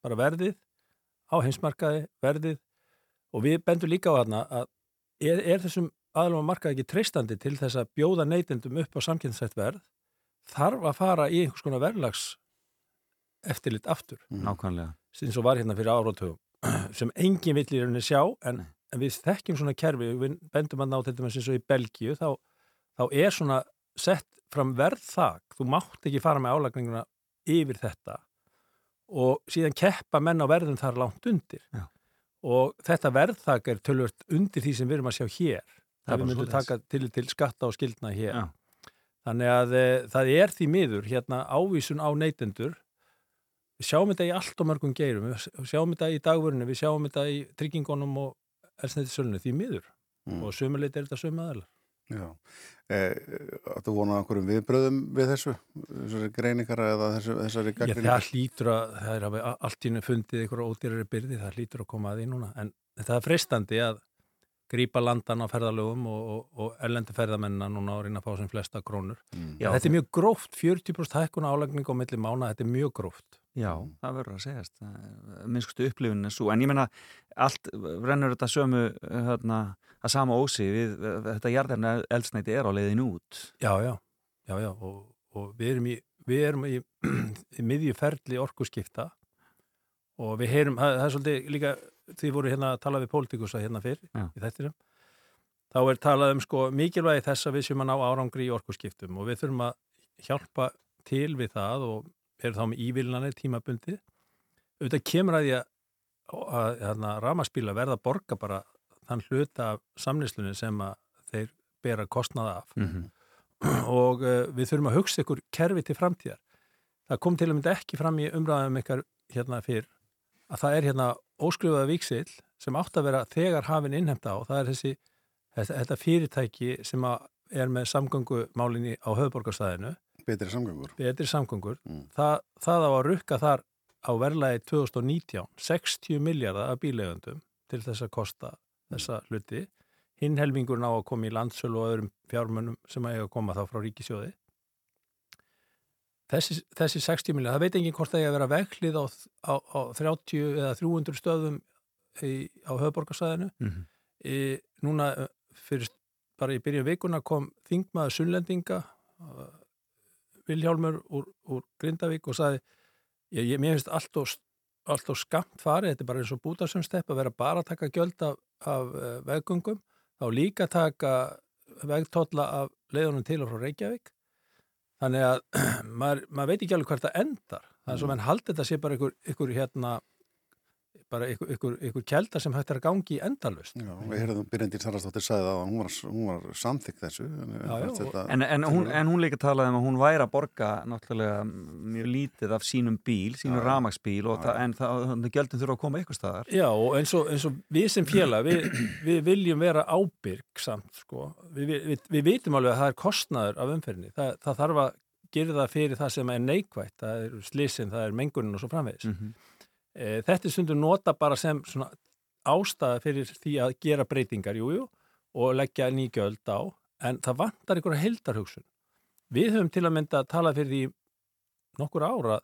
bara verðið á heimsmarkaði, verðið og við bendum líka á þarna að er, er þessum aðlum að markaði ekki treystandi til þess að bjóða neytendum upp á samkynnsætt verð, þarf að fara í einhvers konar verðlags eftirlit aftur, Nákvæmlega. eins og var hérna fyrir áratugum, sem engin vill í rauninni sjá, en, en við þekkjum svona kerfi, við bendum að ná til dæmis eins og í Belgíu, þá, þá er svona sett fram verðþak, þú mátt ekki fara með álagninguna yfir þetta og síðan keppa menn á verðum þar langt undir. Já. og þetta verðþak er tölvört undir því sem við erum að sjá hér. Það við myndum taka til, til skatta og skildna hér. Já. þannig að e, það er því miður hérna ávísun á neytendur. Við sjáum þetta í allt og mörgum geirum. Við sjáum þetta í dagvörinu, við sjáum þetta í tryggingunum og elsnættisölunni því miður Mm. og sömuleit er þetta sömuaðalar Já. Eh, Þú vonað einhverjum viðbröðum við þessu, þessari greiningar eða þessu, þessari Já, gaggrinni? það hlýtur að, það er að allt í hennu fundið ykkur ódýrari byrði, það hlýtur að koma að því núna, en það er freistandi að grípa landan á ferðalögum og, og, og erlendi ferðamennina núna og reyna að fá sem flesta krónur. Mm. Já, þetta er mjög gróft, 40% hækkun álagning á milli mána, þetta er mjög gróft. Já, það verður að segjast. Minnskustu upplifin er svo. En ég menna, allt rennur þetta sömu, hérna, að sama ósi við, þetta jarðarna eldsneiti er á leiðin út. Já, já, já, já, og, og við erum í, við erum í, í miðjuferli orkuskipta og við heyrum, það, það er svolítið líka, því voru hérna að tala við pólitíkusa hérna fyrr Já. í þettirum, þá er talað um sko mikilvægi þess að við séum að ná árangri í orkuskiptum og við þurfum að hjálpa til við það og erum þá með ívilnanir tímabundi. Auðvitað kemur að því að, að, að ramaspíla verða að borga bara þann hluta af samnislunni sem að þeir bera kostnaða af Mm -hmm. og uh, við þurfum að hugsa ykkur kerfi til framtíðar. Það kom til að mynda ekki fram í umræðum ykkar hérna fyrr að það er hérna óskrifaða víksill sem átt að vera þegar hafinn innhemta og það er þessi þetta, fyrirtæki sem er með samgöngumálinni á höfðborgarstæðinu Betri samgöngur. betri samgöngur, Mm. það, það á að rukka þar á verðlagi 2019 60 miljardar af bílegundum til þess að kosta þessa hluti hinn helmingurinn á að koma í landsölu og öðrum fjármunum sem að eiga að koma þá frá ríkisjóði þessi, þessi 60 miljardar, það veit enginn hvort það eiga að vera veglið á, á, á 30 eða 300 stöðum í, á höfðborgarsæðinu Mm -hmm. í, núna eh, fyrir bara í byrjun vikuna kom þingmaður Sunnlendinga Viljálmur úr, úr Grindavík og sagði ég, ég, mér finnst allt og alltaf skamt farið, þetta er bara eins og bútasumstepp að vera bara að taka gjöld af, af uh, veggungum, þá líka taka vegtólla af leiðunum til og frá Reykjavík. Þannig að maður, maður veit ekki alveg hvert það endar. Það er svo menn haldið þetta sé bara ykkur, ykkur hérna bara ykkur, ykkur, ykkur kelda sem hægt er að gangi í endalust Já, við heyrðum Byrjandín Sarastóttir sagði að hún var, hún var samþykk þessu en, Já, já, þetta, En, en, hún, en hún líka talaði um að hún væri að borga náttúrulega mjög lítið af sínum bíl, sínum Já. ramagsbíl og það, en það, gjöldin þurfa að koma eitthvað staðar. Já, og eins og, eins og við sem félag, við, við viljum vera ábyrg samt, sko. Við, við, við, við vitum alveg að það er kostnaður af umferðinni. Það, það þarf að gera það fyrir það sem er neikvægt. Það er slisin, það er mengunin og svo framvegis. Mm -hmm. E, þetta er stundur nota bara sem svona ástæða fyrir því að gera breytingar, jújú, jú, og leggja ný gjöld á, en það vantar einhverja heldarhugsun. Við höfum til að mynda að tala fyrir því nokkur ára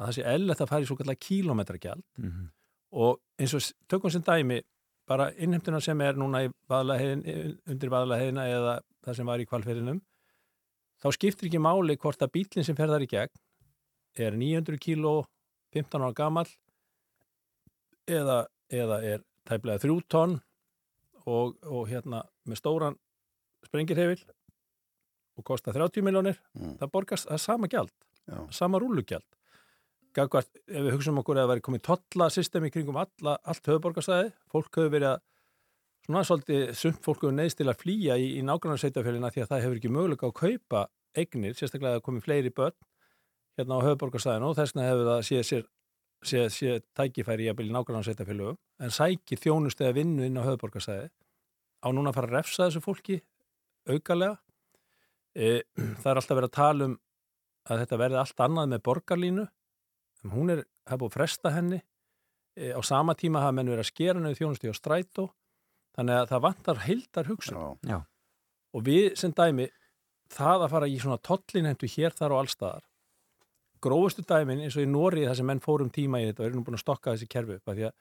að það sé ellett að fara í svo kallar kílometragjald Mm -hmm. og eins og tökum sem dæmi bara innheimtuna sem er núna vaðlaheðin, undir vaðlaheðina eða það sem var í kvalferinum þá skiptir ekki máli hvort að bílinn sem ferðar í gegn er 900 kíló 15 ára gamall eða, eða er tæplega 3 tonn og, og hérna með stóran sprengirhefil og kostar 30 miljónir Mm. það borgast það er sama gjald, Já. sama rúlugjald Gagvart, ef við hugsaum okkur að það væri komið tollasystemi kringum alla, allt höfuborgarstæði, fólk hefur verið að svona svolítið sumt fólk hefur neðst til að flýja í, í nágrannarsveitafélina því að það hefur ekki möguleika að kaupa eignir, sérstaklega að það komið fleiri börn hérna á höfuborgarstæðinu og þess vegna hefur það séð sér séð, séð tækifæri í að byrja nágrannarsveitafélögum en sæki þjónust eða vinnu inn á höfuborgarstæði á núna að fara að refsa þessu fólki aukalega e, það er alltaf verið að tala um að þetta verði allt annað með borgarlínu en hún er, það er búið að fresta henni e, á sama tíma hafa menn verið að skera henni þjónusti á strætó þannig að það vantar heildar hugsun Já. Já. og við sem dæmi það að fara í svona tollinhendu hér þar og allstaðar grófustu dæmin eins og í Nóri það sem menn fórum tíma í þetta og erum búin að stokka þessi kerfi upp af því að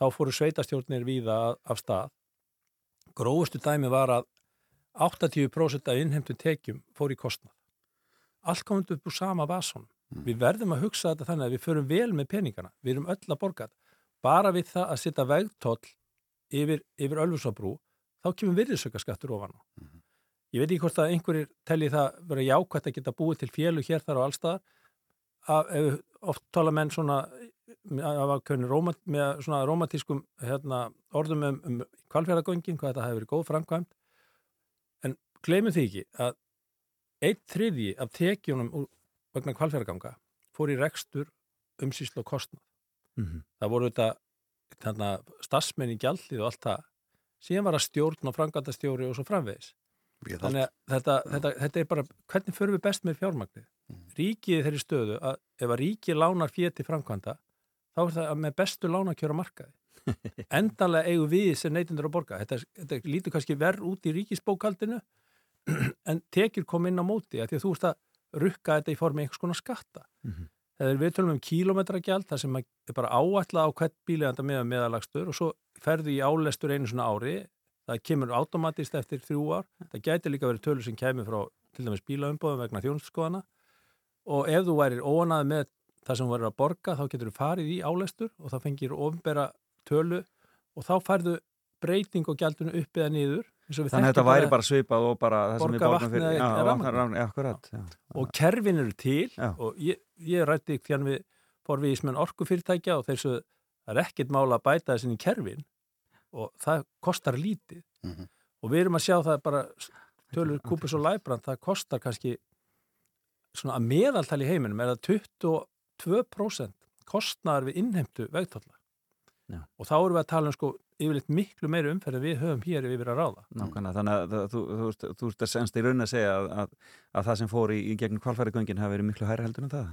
þá fóru sveitastjórnir víða af- stað. Grófustu dæmi var að 80% af innheimtu tekjum fór í kostnað. Allt komandi upp úr sama vason við verðum að hugsa þetta þannig að við förum vel með peningana, við erum öll að borga bara við það að setja vegtoll yfir, yfir Ölfusabrú þá kemur virðisaukaskattur ofan á. Ég veit ekki hvort að einhverjir telli það vera jákvæmt að geta búið til fjölu hér þar og allstaðar að oft tala menn svona af svona romantískum hérna, orðum um, um kvalfjörðagöngin, hvað þetta hefur verið góð framkvæmt en gleymum því ekki að einn þriðji af tekjunum vegna kvalfjörðaganga fór í rekstur umsýslu og kostnað. Mhm. það voru þetta þarna, stassmenn í gjaldið og allt það. Síðan var að stjórn og frangandastjóri og svo framvegis. Þannig að þetta, þetta, þetta er bara hvernig förum við best með fjármagnið ríkið þeirri stöðu að ef að ríkið lánar til framkvæmda þá er það með bestu lánakjöra markaði. Endanlega eigum við sem neytindur að borga. Þetta, þetta lítur kannski verð út í ríkisbókaldinu en tekjur kom inn á móti að því að þú ert að rukka þetta í formi einhvers konar skatta. Mhm. þegar við tölum um kílometragjald það sem er bara áætla á hvert bíleganda með meðalagstur og svo ferðu í álestur einu svona ári það kemur automatist eftir þrjú ár. Það gæti líka verið tölur sem kemur frá til dæmis bílaumbóðum vegna þjónustskoðana og ef þú værir óanað með það sem þú verður að borga þá getur þú farið í álestur og það fengir ofnbera tölu og þá færðu breyting og gjaldinu upp eða niður Þannig að þetta væri bara svipað og bara það sem við borgum fyrir. Já, rafmagn, já, akkurat. Já. og kerfin eru til Já. og ég, ég rætti þegar við fór við í smenn orkufyrirtækja og þessu er ekkert mála að bæta þessin í kerfin og það kostar lítið Mhm. og við erum að sjá það bara tölur kúpus og læbrand það kostar kannski svona að meðaltali í heiminum er það 22% kostnaðar við innheimtu vegtalla Já. og þá erum við að tala um sko yfirleitt miklu meiri umferð en við höfum hér yfir að ráða Nákvæmlega, þannig að það- þú, þú, þú, þú ert að senst í raun að segja að, að, að það sem fór í, í gegn kvalfærigöngin hafi verið miklu hærra heldur en það.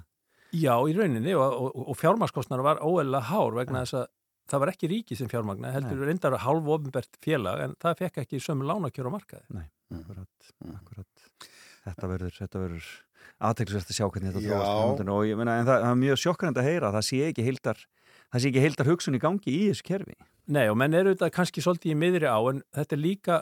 Já, í rauninni og, og, og fjármagnskostnar var óeðlega hár vegna þess að það var ekki ríki sem fjármagna, heldur reyndar hálf ofinbært félag en það fekk ekki sömu lánakjör á markaði. Nei, akkurat, akkurat. Þetta verður, þetta verður aðteklisvært að sjá hvernig þetta þróast og ég meina, en það, það er mjög sjokkrand að heyra að það sé ekki heildar, það sé ekki heildar hugsun í gangi í þessu kerfi. Nei, og menn eru þetta kannski svolítið í miðri á en þetta er líka,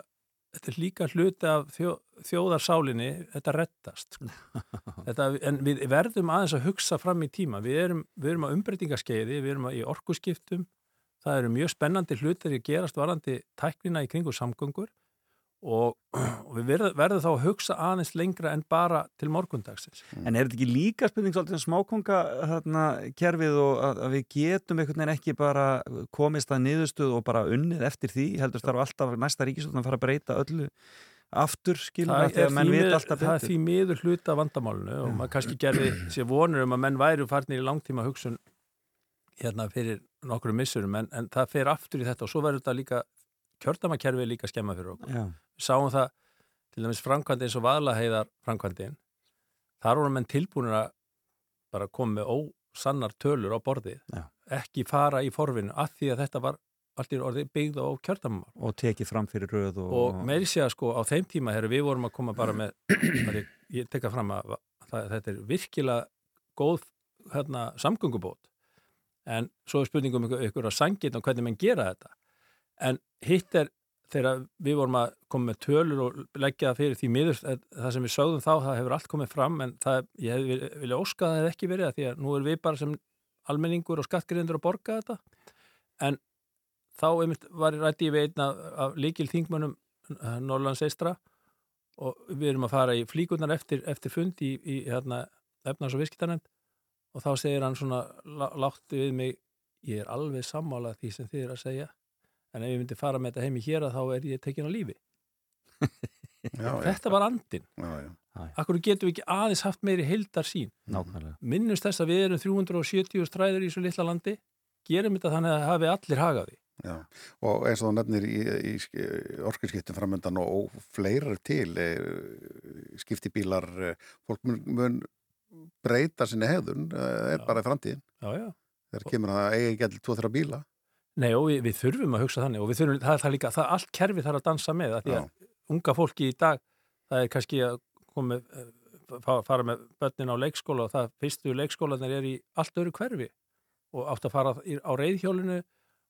þetta er líka hluti af þjó, þjóðarsálinni, þetta rettast. sko. þetta, en við verðum aðeins að hugsa fram í tíma. Við erum, við erum á umbreytingaskeiði, við erum í orkuskiptum, það eru mjög spennandi hlutir að gerast varandi tæknina í kringu samgöngur og, og við verðum, verðum þá að hugsa aðeins lengra en bara til morgundagsins. En er þetta ekki líka spurning svolítið um smákonga þarna, kerfið og að, að við getum einhvern veginn ekki bara komist að niðurstöð og bara unnið eftir því heldur þarf alltaf næsta ríkisvöldin að fara að breyta öllu aftur skilur það það þegar menn veit alltaf það er betur. því miður hluta vandamálinu og maður kannski gerði sér vonur um að menn væru farnir í langtíma hugsun hérna fyrir nokkru missurum en, en það fer aftur í þetta og svo verður þetta líka kjördamakerfið líka skemma fyrir okkur. Já. Við sáum það til dæmis framkvæmdi eins og vaðlaheiðar framkvæmdin þar voru menn tilbúinir að bara koma með ósannar tölur á borðið Já. ekki fara í forvinu af því að þetta var allt í orðið byggð á kjördamamál og tekið fram fyrir röð og, og meiri sé að sko á þeim tíma þegar við vorum að koma bara með bara ég, ég tekka fram að það, þetta er virkilega góð hérna, samgöngubót en svo er spurningum ykkur, ykkur að sangið og hvernig menn gera þetta en hitt er þegar við vorum að koma með tölur og leggja það fyrir því miður eh, það sem við sögðum þá, það hefur allt komið fram en það, ég hef vil- vilja óska að það hef ekki verið það því að nú er við bara sem almenningur og skattgriðendur að borga þetta. En þá var rætti ég við einn af, af líkil þingmönnum Norrlands eistra og við erum að fara í flíkurnar eftir, eftir fund í, í hérna, efnars og viskitanemnd og þá segir hann svona lá- lágt við mig ég er alveg sammála því sem þið er að segja en ef ég myndi fara með þetta heim í hér þá er ég tekin á lífi. Já, já. þetta var andin Já, já. Akkur getum við ekki aðeins haft meiri heildar sín nákvæmlega. Minnumst þess að við erum 370 stræður í þessu litla landi. Gerum þetta þannig að það hafi allir hagaði Já, og eins og þú nefnir í, í, í orkurskiptum framöndan og, og fleira til e, skiptibílar e, fólk mun, mun breyta sinni hefðun, e, er Já. bara í framtíðin Já, já. Þegar kemur að eiga ekki allir tvo þrjá bíla Nei og við, við þurfum að hugsa þannig og við þurfum, það er það líka, það allt kerfi þarf að dansa með að því að unga fólki í dag það er kannski að með, eh, fa- fara með börnin á leikskóla og það fyrstu leikskólanir er í allt öru hverfi og átt að fara á reyðhjólinu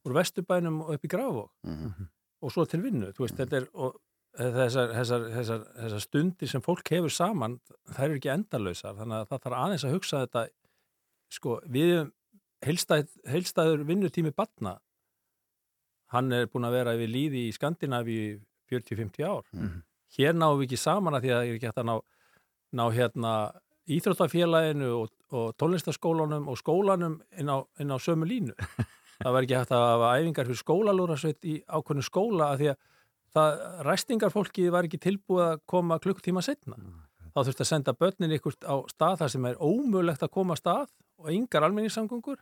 úr vesturbænum og upp í Grafvók Mhm. og svo til vinnu, þú veist, þetta er og þessar, þessar, þessar, þessar stundir sem fólk hefur saman, þær eru ekki endalausar, þannig að það þarf aðeins að hugsa þetta sko, við heilstæð, heilstæður vinnutími batna hann er búin að vera við líði í Skandinavi í 40-50 ár. Mhm. hér náum við ekki saman að því að það er ekki hægt að ná, ná hérna íþróttafélaginu og, og tónlistaskólanum og skólanum inn á, inn á sömu línu. Það var ekki hægt að hafa æfingar fyrir skólalúrasveit í ákveðnu skóla að því að það ræstingarfólki var ekki tilbúið að koma klukktíma setna þá þurfti að senda börnin ykkur á stað þar sem er ómögulegt að koma að stað og yngar almenningssamgöngur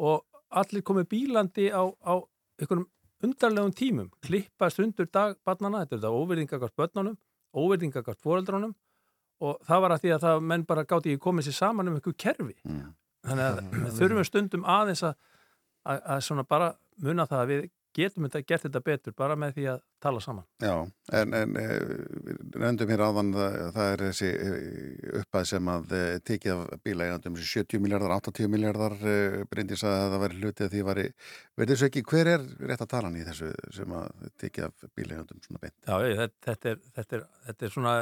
og allir komið bílandi á, á ykkurum undarlegum tímum, klippast undur dag barnana, þetta er þetta óverðingakart börnunum, óverðingakart foreldrunum og það var að því að það menn bara gáti ekki komið sér saman um ykkur kerfi. Mm. þannig að við þurfum stundum aðeins að, að, að svona bara muna það að við getum þetta, gert þetta betur bara með því að tala saman Já, en, en e, við nefndum hér áðan það, það er þessi e, uppæð sem að e, tekið af bílægandum 70 miljardar, 80 miljardar Bryndís að það væri hluti að því væri verður þessu ekki, hver er rétt að talan í þessu sem að tekið af bílægandum svona beint? Já, ég, þetta, er, þetta, er, þetta er svona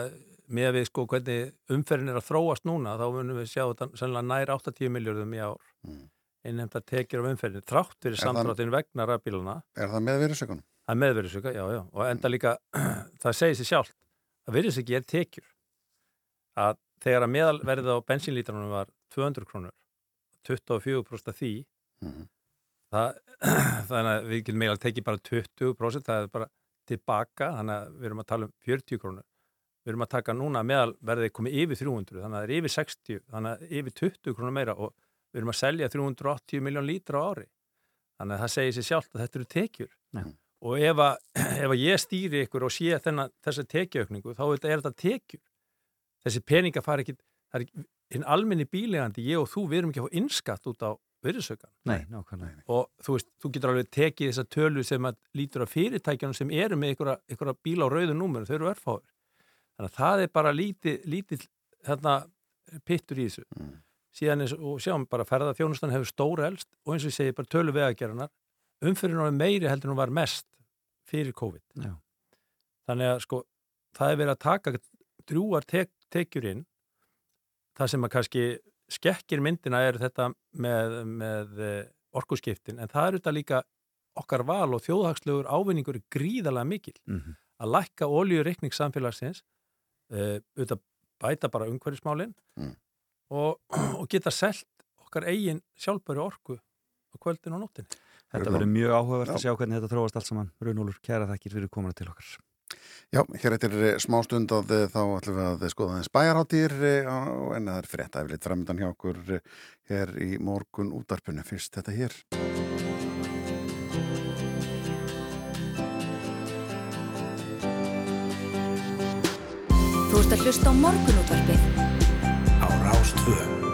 með að við sko hvernig umferðin er að þróast núna þá munum við sjá þetta sennilega nær 80 miljardum í ár Mm. Innhemta tekjur af umferðin þrátt fyrir samdráttin vegna rafbíluna Er það með virðisökunum? Það er meðverðisöka, já, já. Og enda líka, það segir sér sjálft að virðisöki er tekjur. Að þegar að meðalverðið á bensínlítranum var 200 krónur 24% af því Mhm. það, þannig að við getum meðal tekið bara 20% það er bara tilbaka þannig að við erum að tala um 40 krónur. Við erum að taka núna meðal verðið komið yfir 300 þannig að það er yfir 60 þannig að yfir 20 krónur meira og við erum að selja 380 miljón lítra á ári. Þannig að það segir sér sjálft að þetta eru tekjur. Já. og ef að, ef að ég stýri ykkur og sé þennan, þessa tekjuaukningu þá er þetta- tekjur. Þessi peninga fara ekki það er ekki, hinn almenni bílegandi, ég og þú við erum ekki að fá innskatt út á Nei, nákvæmlega og þú veist, þú getur alveg tekið þessa tölu sem lítur af fyrirtækjanum sem eru með ykkur, ykkur bíla á rauðu númer þau eru örfáður þannig að það er bara lítið, lítið þarna, pittur í þessu. Mm. Síðan eins og sjáum bara ferða þjónustan hefur stóra elst og eins og ég segi bara tölu vegagerðanar umfyrir náttúrulega meiri heldur en hún var mest fyrir COVID Já. þannig að sko það er verið að taka drúar tek, tekjur inn það sem að kannski skekkir myndina er þetta með, með orkuskiptin en það er þetta líka okkar val og þjóðhagslegur ávinningur er gríðalega mikil Mhm. að lækka ólíureikning samfélagsins uh, auðvitað bæta bara umhverfismálin Mm. Og, og geta selt okkar eigin sjálfbæri orku á kvöldin og nóttin Þetta verður mjög áhugavert að sjá hvernig þetta þróast allt saman. Runúlur, kæra þakkir fyrir komuna til okkar. Já, hér eftir eh, smá stund að eh, þá ætlum við að skoða þess bæjarháttir en það er frétt aflitt framöndan hjá okkur eh, hér í morgun útarpunni fyrst þetta hér. Þú ert að hlusta á morgunútvarpið á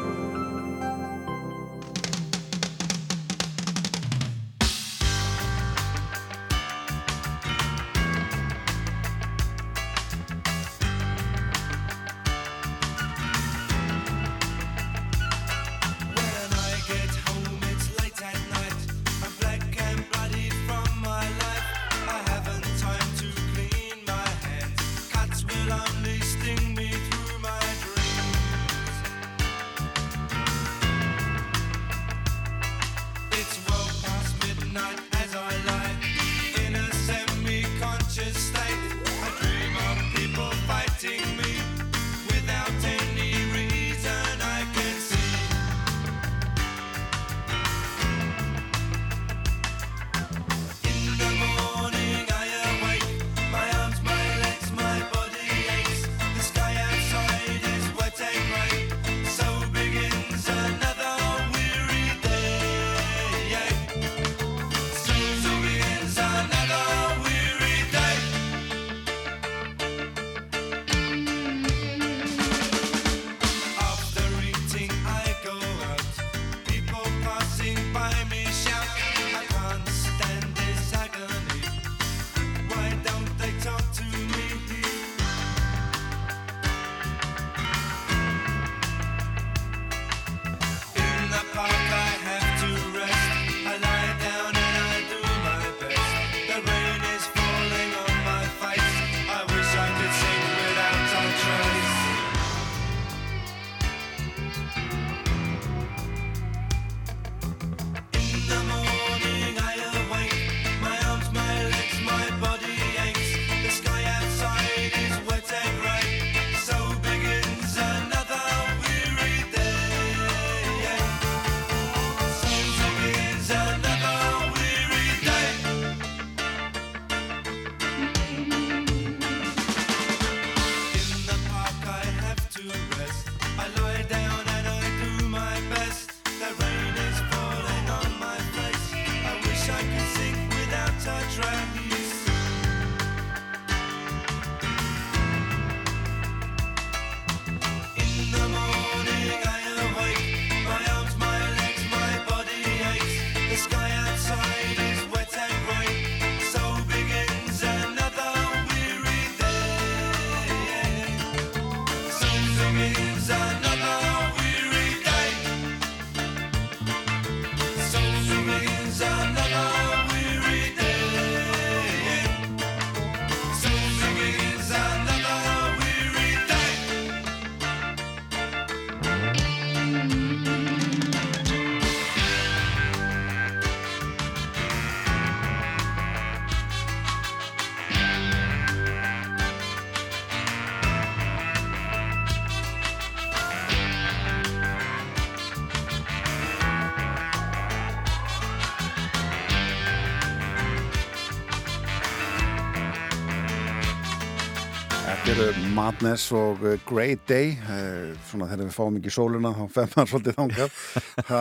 Madness og uh, Great Day uh, svona þegar við fáum ekki sóluna þá fer maður svolítið þangað.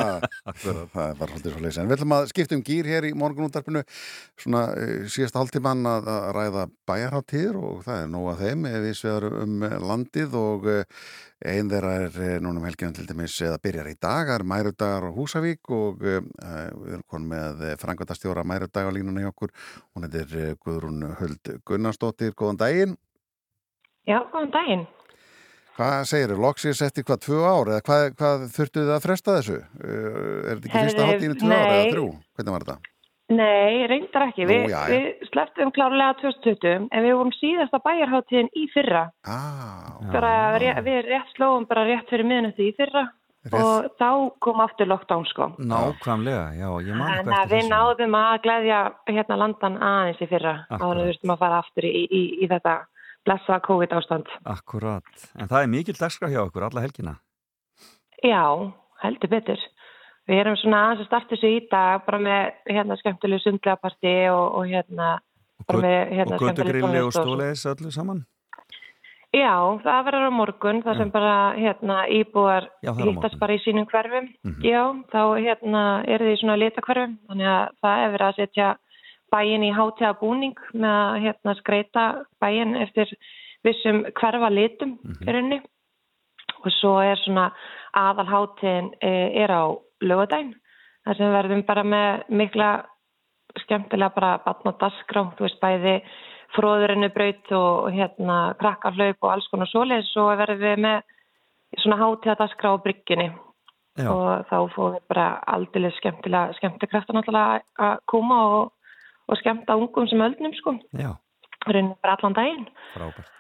Það er bara svolítið svolítið en við ætlum að skipta um gýr hér í morgunúttarpinu svona uh, síðasta hálftíman að, að ræða bæjarháttíður og það er nóg að þeim ef við sveðum um landið og einn þeirra er núna um helginu til dæmis eða byrjar í dag, það er Mærudagar á Húsavík og við erum konum með frangværtastjóra Mærudag á línuna hjá okkur. Hún heitir Guðrún Huld Gunnarsdóttir, góðan daginn Já, góðan daginn. Hvað segir þau? Loksins eftir hvað, tvö ár? Eða hvað, hvað þurftuð þið að fresta þessu? Uh, er þetta ekki fyrsta Herðu, hátíðinu tvö ár eða þrjú? Hvernig var þetta? Nei, reyndar ekki. Nú, Vi, já, já. við sleftum klárlega 2020 en við vorum síðasta bæjarháttíðin í fyrra. Ah, Bara, ré, við rétt slóum bara rétt fyrir miðnætti í fyrra Rétt. og þá kom aftur lockdown sko. Nákvæmlega, já, ég man En eitthvað að við eftir þessu. náðum að gleðja hérna landan aðeins í fyrra áður en við þurftum að fara aftur í, í, í þetta blessa COVID ástand. Akkurat, en það er mikil dagskrá hjá okkur alla helgina. Já, heldur betur. Við erum svona aðeins að starta þessu í dag bara með hérna skemmtilegu sundlegaparti og, og hérna bara með hérna og göttugrilli og stóleis öllu saman. Já, það verður á morgun, það sem bara hérna íbúar morgun. bara í sínum hverfum. Mhm. Já, þá hérna er þið í svona litakverfum, þannig að það er verið að setja bæin í hátíða búning með að hérna skreita bæin eftir vissum hverfa litum Mhm. í rauninni. Og svo er svona aðal hátíðin e, er á lögadaginn, þar sem verðum bara með mikla skemmtilega bara batna dasgrá, þú veist bæði fróðurinnu braut og hérna krakkarhlaup og alls konar svoleiðis og verðum við með svona hátíða dasgrá á bryggjunni Já. og þá fóðum við bara aldrei skemmtilega skemmtikrafta náttúrulega að koma og, og skemmta ungum sem öldnum sko, Já, raunin bara allan daginn. frábært.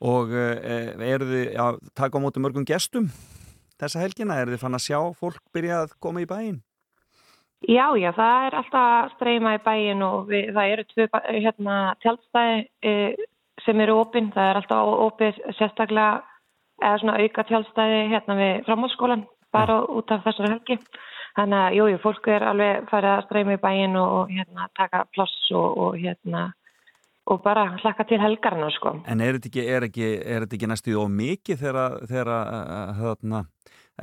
Og uh, eru þið að taka á móti mörgum gestum þessa helgina? Eru þið fann að sjá fólk byrja að koma í bæinn? Já, já, það er alltaf streyma í bæin og við, það eru tvö hérna, tjaldstæði e, sem eru opinn. Það er alltaf opið sérstaklega eða svona auka tjaldstæði hérna við framhaldsskólan bara út af þessari helgi. Þannig að, jú, jú, fólk er alveg farið að streyma í bæin og, og hérna, taka ploss og, og hérna og bara hlakka til helgarna, sko. En er þetta ekki, er ekki, er þetta ekki næstuð of mikið þegar, uh, þarna,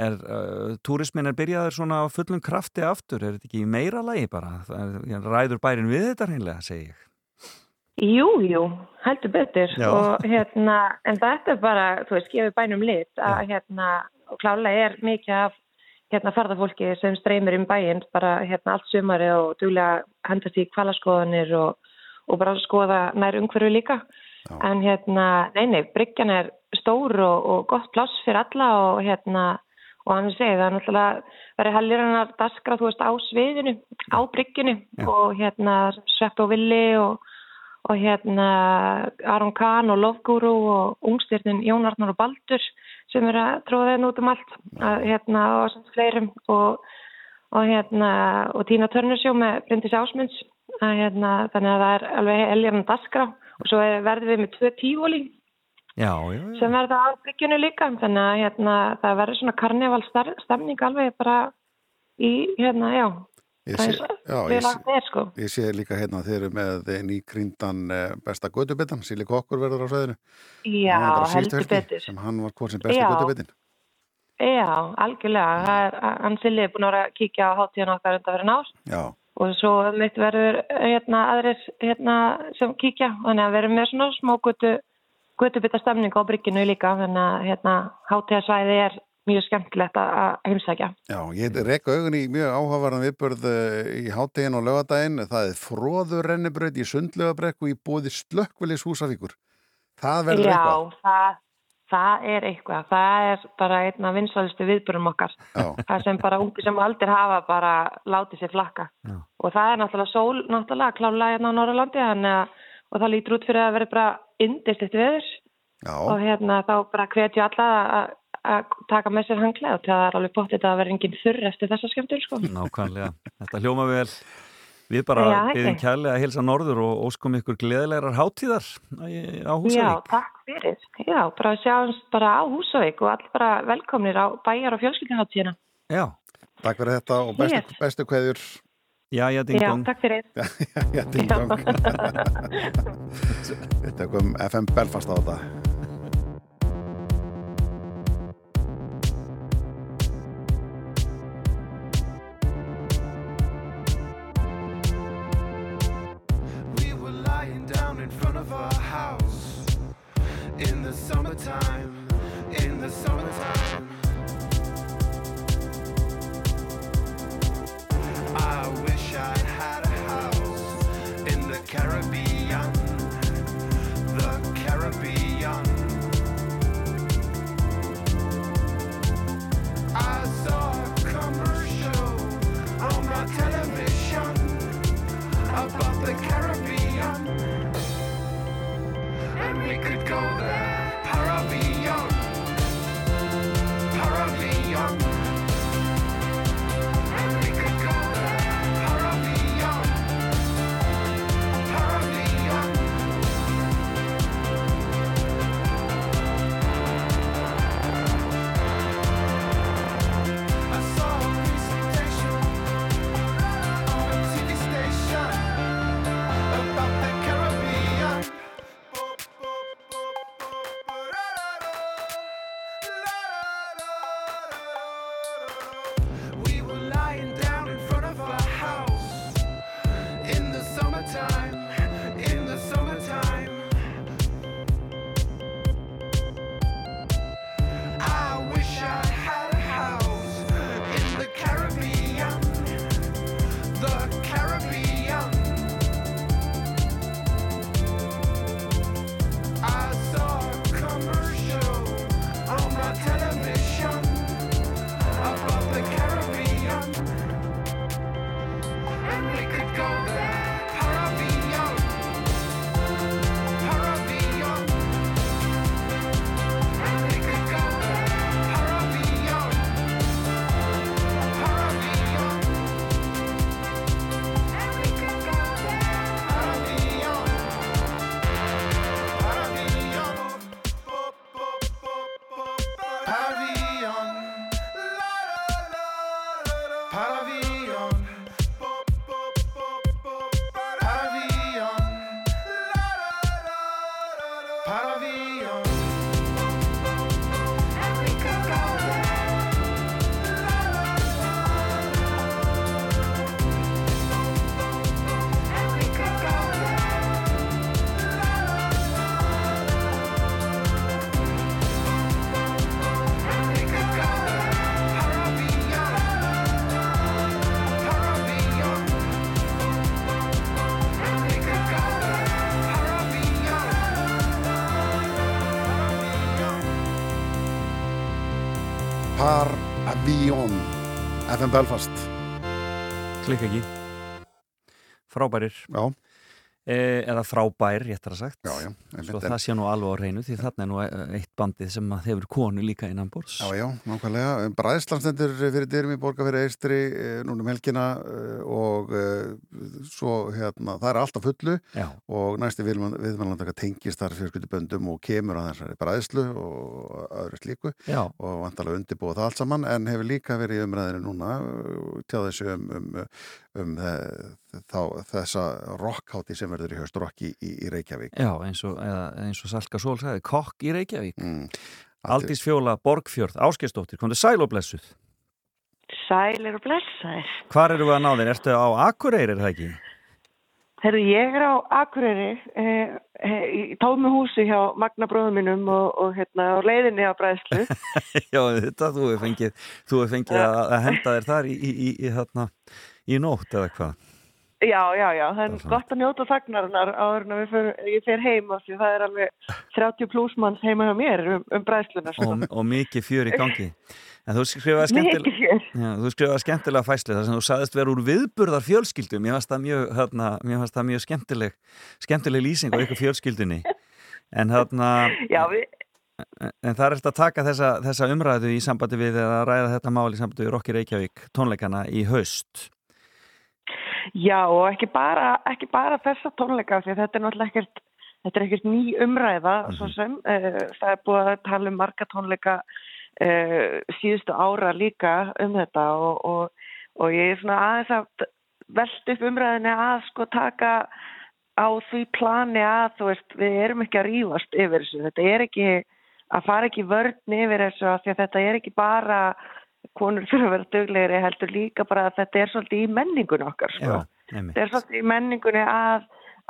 er, uh, túrismin er byrjaður svona á fullum krafti aftur? Er þetta ekki meira lagi bara? Er, ræður bærin við þetta hreinlega, segi ég. Jú, jú, heldur betur Já. og hérna, en þetta er bara, þú veist, gefið bænum lit að hérna, og klálega er mikið af hérna ferðarfólki sem streymir um bæinn bara hérna allt sumari og duglega hendast í kvalaskoðanir og, og bara skoða nær umhverju líka. En hérna, nei, nei, bryggjan er stór og, og gott pláss fyrir alla og hérna, og hann segi það er náttúrulega verið hellir hennar daskra, þú veist, á sviðinu, á bryggjunu og hérna Svepp og Villi og og hérna Aron Kahn og Lofgúru og ungstyrnin Jón Arnar og Baldur sem eru að tróða þeim út um allt að, hérna og sem fleirum. Og, og hérna og Tína Törnursjó með Bryndis Ásmunds að, hérna, þannig að það er alveg eljarnan daskra og svo er- verðum við með tvö tífóli sem verða á byggjunu líka. Þannig að hérna, það verður svona karnevalstemning alveg bara í hérna, já sé, já, ég, er sko sé- ég sé líka hérna þeir eru með nýkrýndan eh, besta gödubittan, Síli Kokkur verður á sveðinu. Já, heldur betur Sem hann var hvort sem besti Já. gödubittin. Já, algjörlega. Er, hann Silli er búin að kíkja á hátíðan okkar undan verið nár Já, og svo mitt verður hérna, aðrir hérna, sem kíkja. Þannig að erum með svona smá götu, götubita stemning á brygginu líka. Þannig að hérna, hátíðasvæði er mjög skemmtilegt að heimsækja. já, ég reyka augun í mjög áhafarðan viðbörð eh, í háttegin og lögadaginn. Það er fróður rennibraut í sundlögabrekku í bóði slökkvilis húsafíkur. Það verður Já, eitthvað. það, það er eitthvað. Það er bara einn af vinsvælistu viðbörum okkar. Já, Það sem bara ungi sem aldrei hafa bara látið sér flakka. Já. Og það er náttúrulega sól, náttúrulega klálega hérna á Norrlandi þannig að og það lítur út fyrir að vera bara indist eitt veður já, og hérna þá bara hvetju alla að- að taka með sér hanglega og það er alveg bóttið að vera engin þurr eftir þessa skemmtur sko. Nákvæmlega. Þetta hljóma vel. Við bara Já, ekki. byrjum kærlega að hilsa norður og óskum ykkur gleðilegar hátíðar á Já, Húsavík. takk fyrir. Já, bara sjáumst bara á Húsavík og allir bara velkomnir á bæjar og fjölskyldiháttíðina. Já, takk fyrir þetta og bestu, Yes. bestu kveðjur. já, já, ding Já, dong. takk fyrir. Já, já, ding dong. Þetta kom FM Belfast á þetta. time. Avion FM Belfast. Klikk ekki. Frábærir. Já Eða frábær, réttar að sagt. Já, já Svo það sé nú alveg á reynu Því þarna er nú e- eitt bandið sem hefur konu líka innan borðs. Já, já, nákvæmlega. Bræðslan stendur fyrir dyrum í Borgafyrir Eistri eh, núna um helgina eh, og eh, svo hérna, það er alltaf fullu. Já. og næsti viðmælandaka tengist þar fjölskylduböndum og kemur að þessari bræðslu og öðru slíku. Og vantalega undirbúa það allt saman en hefur líka verið í umræðinu núna eh, tjá þessu um, um, um þe- þá, þessa rockhátti sem verður í haust rocki í, í Reykjavík. Já, eins og, eða, eins og Salka Sól sagði Kokk í Reykjavík mm. Aldís Fjóla Borgfjörð, Áskestóttir Komdu sæl og blessuð Sælir og blessaðir. Hvar eru við að ná þér? Ertu á Akureyri, er það ekki? Herru, ég er á Akureyri eh, eh, í tómi húsi hjá Magna bróðum mínum og, og hérna á leiðinni á bræðslu. Já, þetta, þú hefur fengið, þú hefur fengið að, að henda þér þar í, í, í, í nótt eða hvað? Já, já, já, það er gott að njóta þagnarinnar áður en að ég fer heim af því það er alveg 30 pluss manns heima hjá mér um, um bræðsluna. sko. Og, og mikið fjör í gangi. En þú skrifaði skemmtilega, já, skrifaði skemmtilega fæsli þar sem þú sagðist vera úr viðburðar fjölskyldum. Mér fannst það mjög, hérna, mér fannst það mjög skemmtileg, skemmtileg lýsing á ykkur fjölskyldunni. En hérna, Já, við, en það er eftir að taka þessa, þessa umræðu í sambandi við eða ræða þetta mál í sambandi við Rokki Reykjavík tónleikana í haust. Já og ekki bara, ekki bara þessa tónleika því að þetta er náttúrulega ekkert, þetta er ekkert ný umræða svo sem, uh, það er búið að tala um marga tónleika uh, síðustu ára líka um þetta og, og, og ég er svona aðeins að velta upp umræðinni að sko taka á því plani að þú veist við erum ekki að rífast yfir þessu, þetta er ekki að fara ekki vörn yfir þessu því að þetta er ekki bara konur fyrir að vera duglegri heldur líka bara að þetta er svolítið í menningun okkar sko. Já, þetta er svolítið í menningunni að,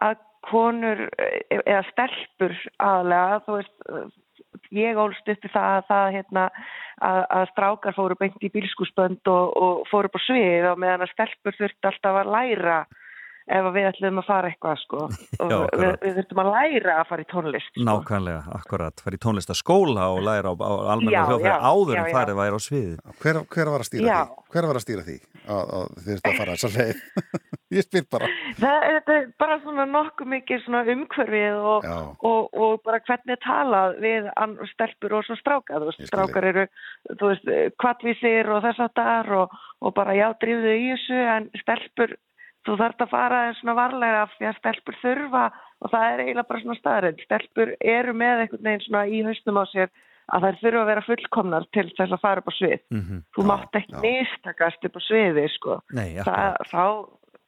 að konur e- eða stelpur aðlega þú veist ég ólst upp í það, að það hérna, að, að strákar fóru beint í bílskúsbönd og, og fóru upp á svið og meðan að stelpur þurfti alltaf að læra ef að við ætlum að fara eitthvað sko. og Já, við, við þurftum að læra að fara í tónlist sko. Nákvæmlega, akkurat, fara í tónlistaskóla og læra á, á almenna hljóðfæri áður já, en farið væri á sviði. Hver, hver var að stýra Já. því? Hver var að stýra því að, að þið þurftu að fara þessar leið? Ég spyr bara. Það er, bara svona nokkuð mikið svona umhverfið og, og, og bara hvernig er talað við stelpur og stráka. Strákar eru, þú veist, kvartvísir og þess að þar og, og bara já, drífðu í þessu en stelpur, þú þarft að fara aðeins svona varlega af því að stelpur þurfa og það er eiginlega bara svona staðarind. Stelpur eru með einhvern veginn svona í hausnum á sér að þær þurfa að vera fullkomnar til þess að fara upp á svið. Mhm. Þú mátt ekki mistakast upp á sviði, sko. Nei, það, akkurat. þá,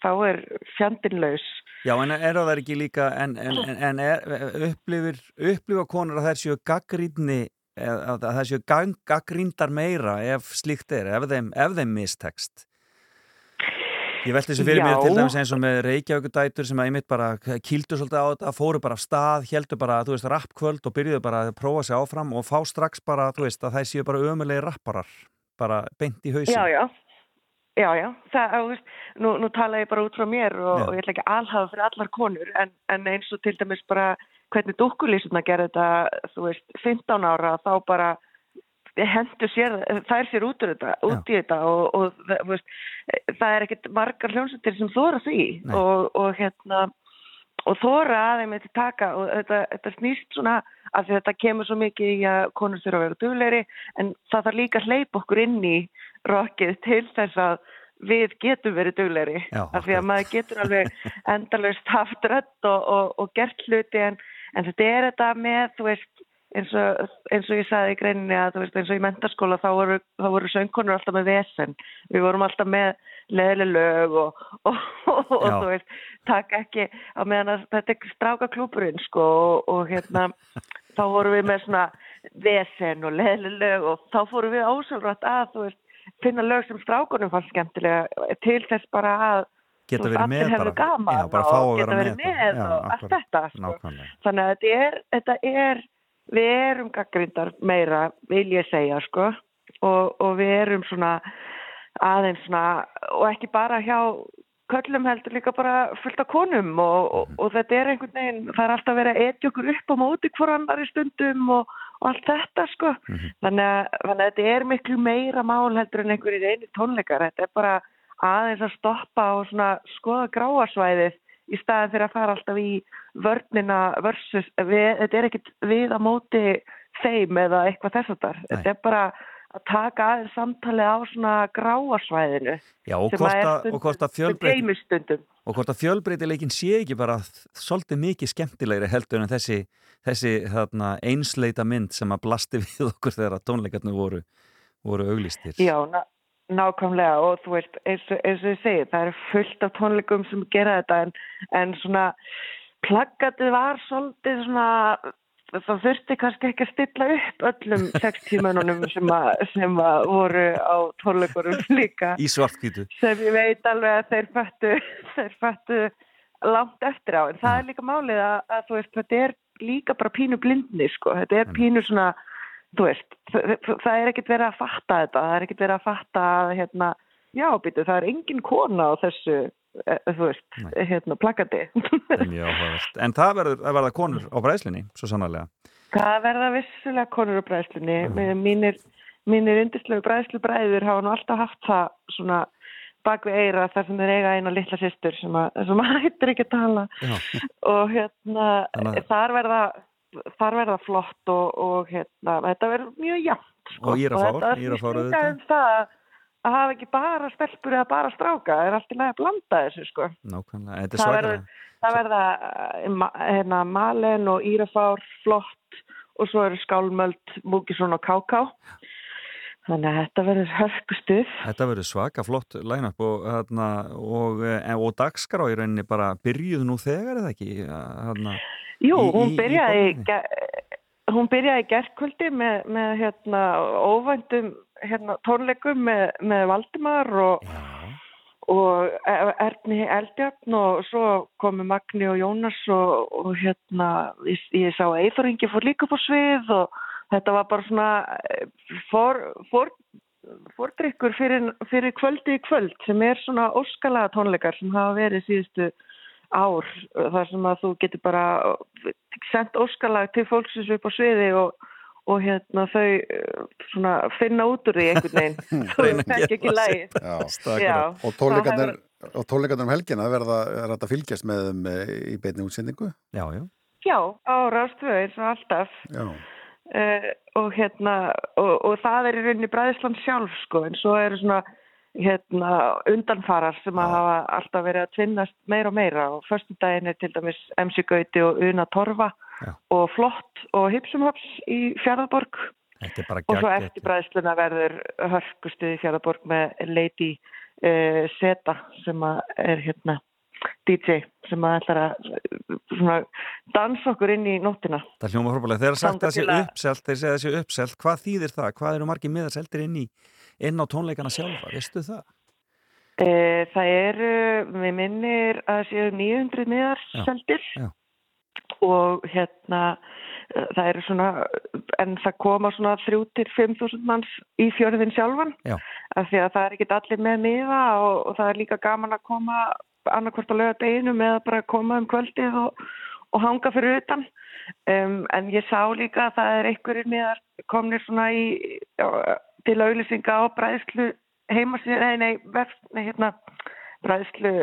þá er fjandinlaus. Já, en er það ekki líka, en, en, en- er, upplifir, upplifa konur að þær séu gaggrínni, að þær séu gang- gaggríndar meira ef slíkt er, ef þeim, ef þeim mistekst? Ég velti þessu fyrir mér Já. til dæmis eins og með Reykjavíkudætur sem að einmitt bara kýldu svolítið á þetta, fóru bara af stað, heldur bara, þú veist, rappkvöld og byrjuðu bara að prófa sig áfram og fá strax bara, þú veist, að þær séu bara ömulegi rapparar, bara beint í hausin. Já, já. Já, já. Það, þú veist, nú, nú tala ég bara út frá mér og, og ég ætla ekki alhafa fyrir allar konur en, en eins og til dæmis bara hvernig dúkkulísuna gerði þetta, þú veist, 15 ára þá bara hendur sér, þær sér út, þetta, út í þetta og, og veist, það er ekkit margar hljómsveitir sem þóra því og, og hérna og þóra aðeim þetta taka og þetta, þetta snýst svona því þetta kemur svo mikið í að konur þurfa að vera dugleiri en það þarf líka að hleypa okkur inn í rockið til þess að við getum verið dugleiri Já, af því að maður getur alveg endalaust haft rödd og, og, og gert hluti en, en þetta er þetta með þú veist eins og, eins og ég sagði í greininni að þú veist eins og í mentaskóla þá voru, þá voru söngkonur alltaf með vesen. Við vorum alltaf með leðileg lög og, og, og, þú veist takk ekki á meðan að þetta er stráka klúburinn sko og, og hérna þá vorum við með svona vesen og leðileg lög og þá fórum við ósálrætt að þú veist finna lög sem strákunum fannst skemmtilega til þess bara að Geta verið með bara. Já, bara og geta verið með með og allt þetta sko. Þannig að þetta er, þetta er við erum gaggrindar meira vil ég segja sko. Og, og við erum svona aðeins svona og ekki bara hjá köllum heldur líka bara fullt af konum og, og, og þetta er einhvern veginn, það er alltaf verið að etja okkur upp á móti hver annar í stundum og, og allt þetta sko. Þannig, að, þannig að þetta er miklu meira mál heldur en einhverjir einu tónleikar. Þetta er bara aðeins að stoppa og svona skoða gráasvæðið í staðin fyrir að fara alltaf í vörnina versus, við, þetta er ekkit við að móti þeim eða eitthvað þess að þar, þetta er bara að taka aðeins samtalið á svona gráasvæðinu Já, og hvort að- og hvort að sem fjölbreyt- gleymist stundum. og hvort að fjölbreytileikin sé ekki bara svolítið mikið skemmtilegri heldur en þessi, þessi þarna, einsleita mynd sem að blasti við okkur þegar að tónleikarnir voru, voru auglistir. Já, ná, nákvæmlega og þú veist, eins og, ég segi, það er fullt af tónleikum sem gera þetta en, en svona plaggatið var svolítið svona það þurfti kannski ekki að stilla upp öllum 60 mönnunum sem, að, sem að voru á tónleikurum líka. Í svartkvítu. sem ég veit alveg að þeir fættu þeir fættu langt eftir á en það er líka málið að, að þú veist, þetta er líka bara pínu blindni sko, þetta er pínu svona þú veist, það, er ekkert verið að fatta þetta, það er ekkert verið að fatta að hérna, já býtu, það er engin kona á þessu, e, þú veist hérna, plakati Það er mjög áhugavert. En það verður að verða konur á bræðslinni, svo sannarlega. það verða vissulega konur á bræðslunni mínir, mínir undirslegu bræðslu bræður hafa nú alltaf haft það svona bak við eira þar sem þeir eiga eina litla systur sem, að, sem að hættir ekki að tala Já. og hérna Þannig þar verða þar verða flott og, og hérna þetta verður mjög jafnt sko. Og Írafár, þetta Írafár snýst líka auðvitað. um það að hafa ekki bara stelpur eða bara stráka það er allt í lagi að blanda þessu sko Nákvæmlega. Þetta er það verður, verða eh, hérna, Malen og Írafár flott og svo eru Skálmöld, Múkisson og Káká þannig að þetta verður hörkustuð Þetta verður svaka flott line-up og, og, eh, og dagskrá í rauninni bara byrjuð nú þegar eða ekki? Hérna, Jú, í- hún í- í byrjaði í, ge- hún byrjaði í gerðkvöldi með, með hérna, óvæntum hérna, tónleikum með, með Valdimar og, og Erni Eldjarn og svo komu Magni og Jónas og, og hérna, ég, ég sá að Eithóringi fór líka á svið og þetta var bara svona eh, for, for, fordrykkur fyrir, fyrir kvöldi í kvöld sem er svona óskalega tónleikar sem hafa verið síðustu ár þar sem að þú getur bara sendt óskalag til fólksins upp á sviði og, og hérna þau eh, svona finna út úr því einhvern veginn þú þekki ekki lægi og tónleikarnir, hefur- um helgina verða er að fylgjast með þeim eh, í beinni útsendingu? Já, já. Já, á Rástvö eins og alltaf. Já. Uh, og hérna, og, og það er í rauninni bræðisland sjálf sko, en svo eru svona hérna undanfarar sem að hafa alltaf verið að tvinnast meira og meira. Og förstu daginn er til dæmis MC Gauti og Una Torfa Já. og Flott og Hipsumhops í bara og svo eftir bræðsluna verður hörkustuð í Fjárðaborg með Lady uh, Zeta sem að er hérna DJ sem að ætlar að svona, dansa okkur inn í nóttina. Það hljóma frábælega. Þegar sagt það sé uppselt, þeir segja að það sé uppselt, hvað þýðir það? Hvað eru margir miðar seldir inn, í, inn á tónleikana sjálfa? Veistu það? Uh, það eru, við minnir að séu 900 miðar Já, seldir já. og hérna uh, það eru svona, en það koma svona 3-5.000 manns í fjörðin sjálfan Já. af því að það er ekki allir með miða og, og það er líka gaman að koma annarkvort að löga deginum eða bara koma um kvöldið og, og hanga fyrir utan um, en ég sá líka að það er einhverjir miðar komnir svona í til auðlýsinga á bræðslu heimasíð, nei, nei, verð, nei, hérna bræðslu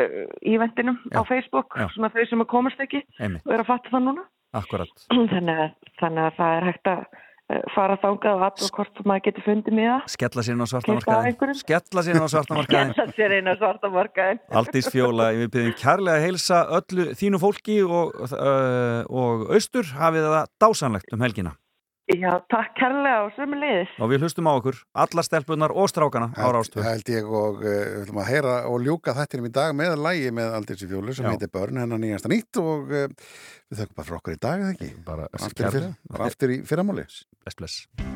ívendinum á Facebook, já. svona þau sem að komast ekki Einmitt. og er að fatta það núna Akkurat. þannig að, þannig að það er hægt að fara þangað og aðra hvort maður getur fundið með það Skella sér inn á svartamarkaðin. Skella sér inn á svartamarkaðin. Geta sér inn á svarta markaðin Aldís Fjóla, við byrjum kærlega að heilsa öllu þínu fólki og, uh, og austur hafið það dásanlegt um helgina. Já, takk kærlega og sömu leiðis Og við hlustum á okkur, alla stelpunar og strákana á Rástvö. Það held ég og uh, við ætlum að heyra og ljúka þettinum í dag með lægi með Aldísi Fjólu sem Já. heitir Börn hennar nýjasta nýtt og uh, við þökkum bara fyrir okkur í dag, eða ekki? Bara aftur, í kærlega. fyrra, bara aftur í fyrramáli. Bless, bless.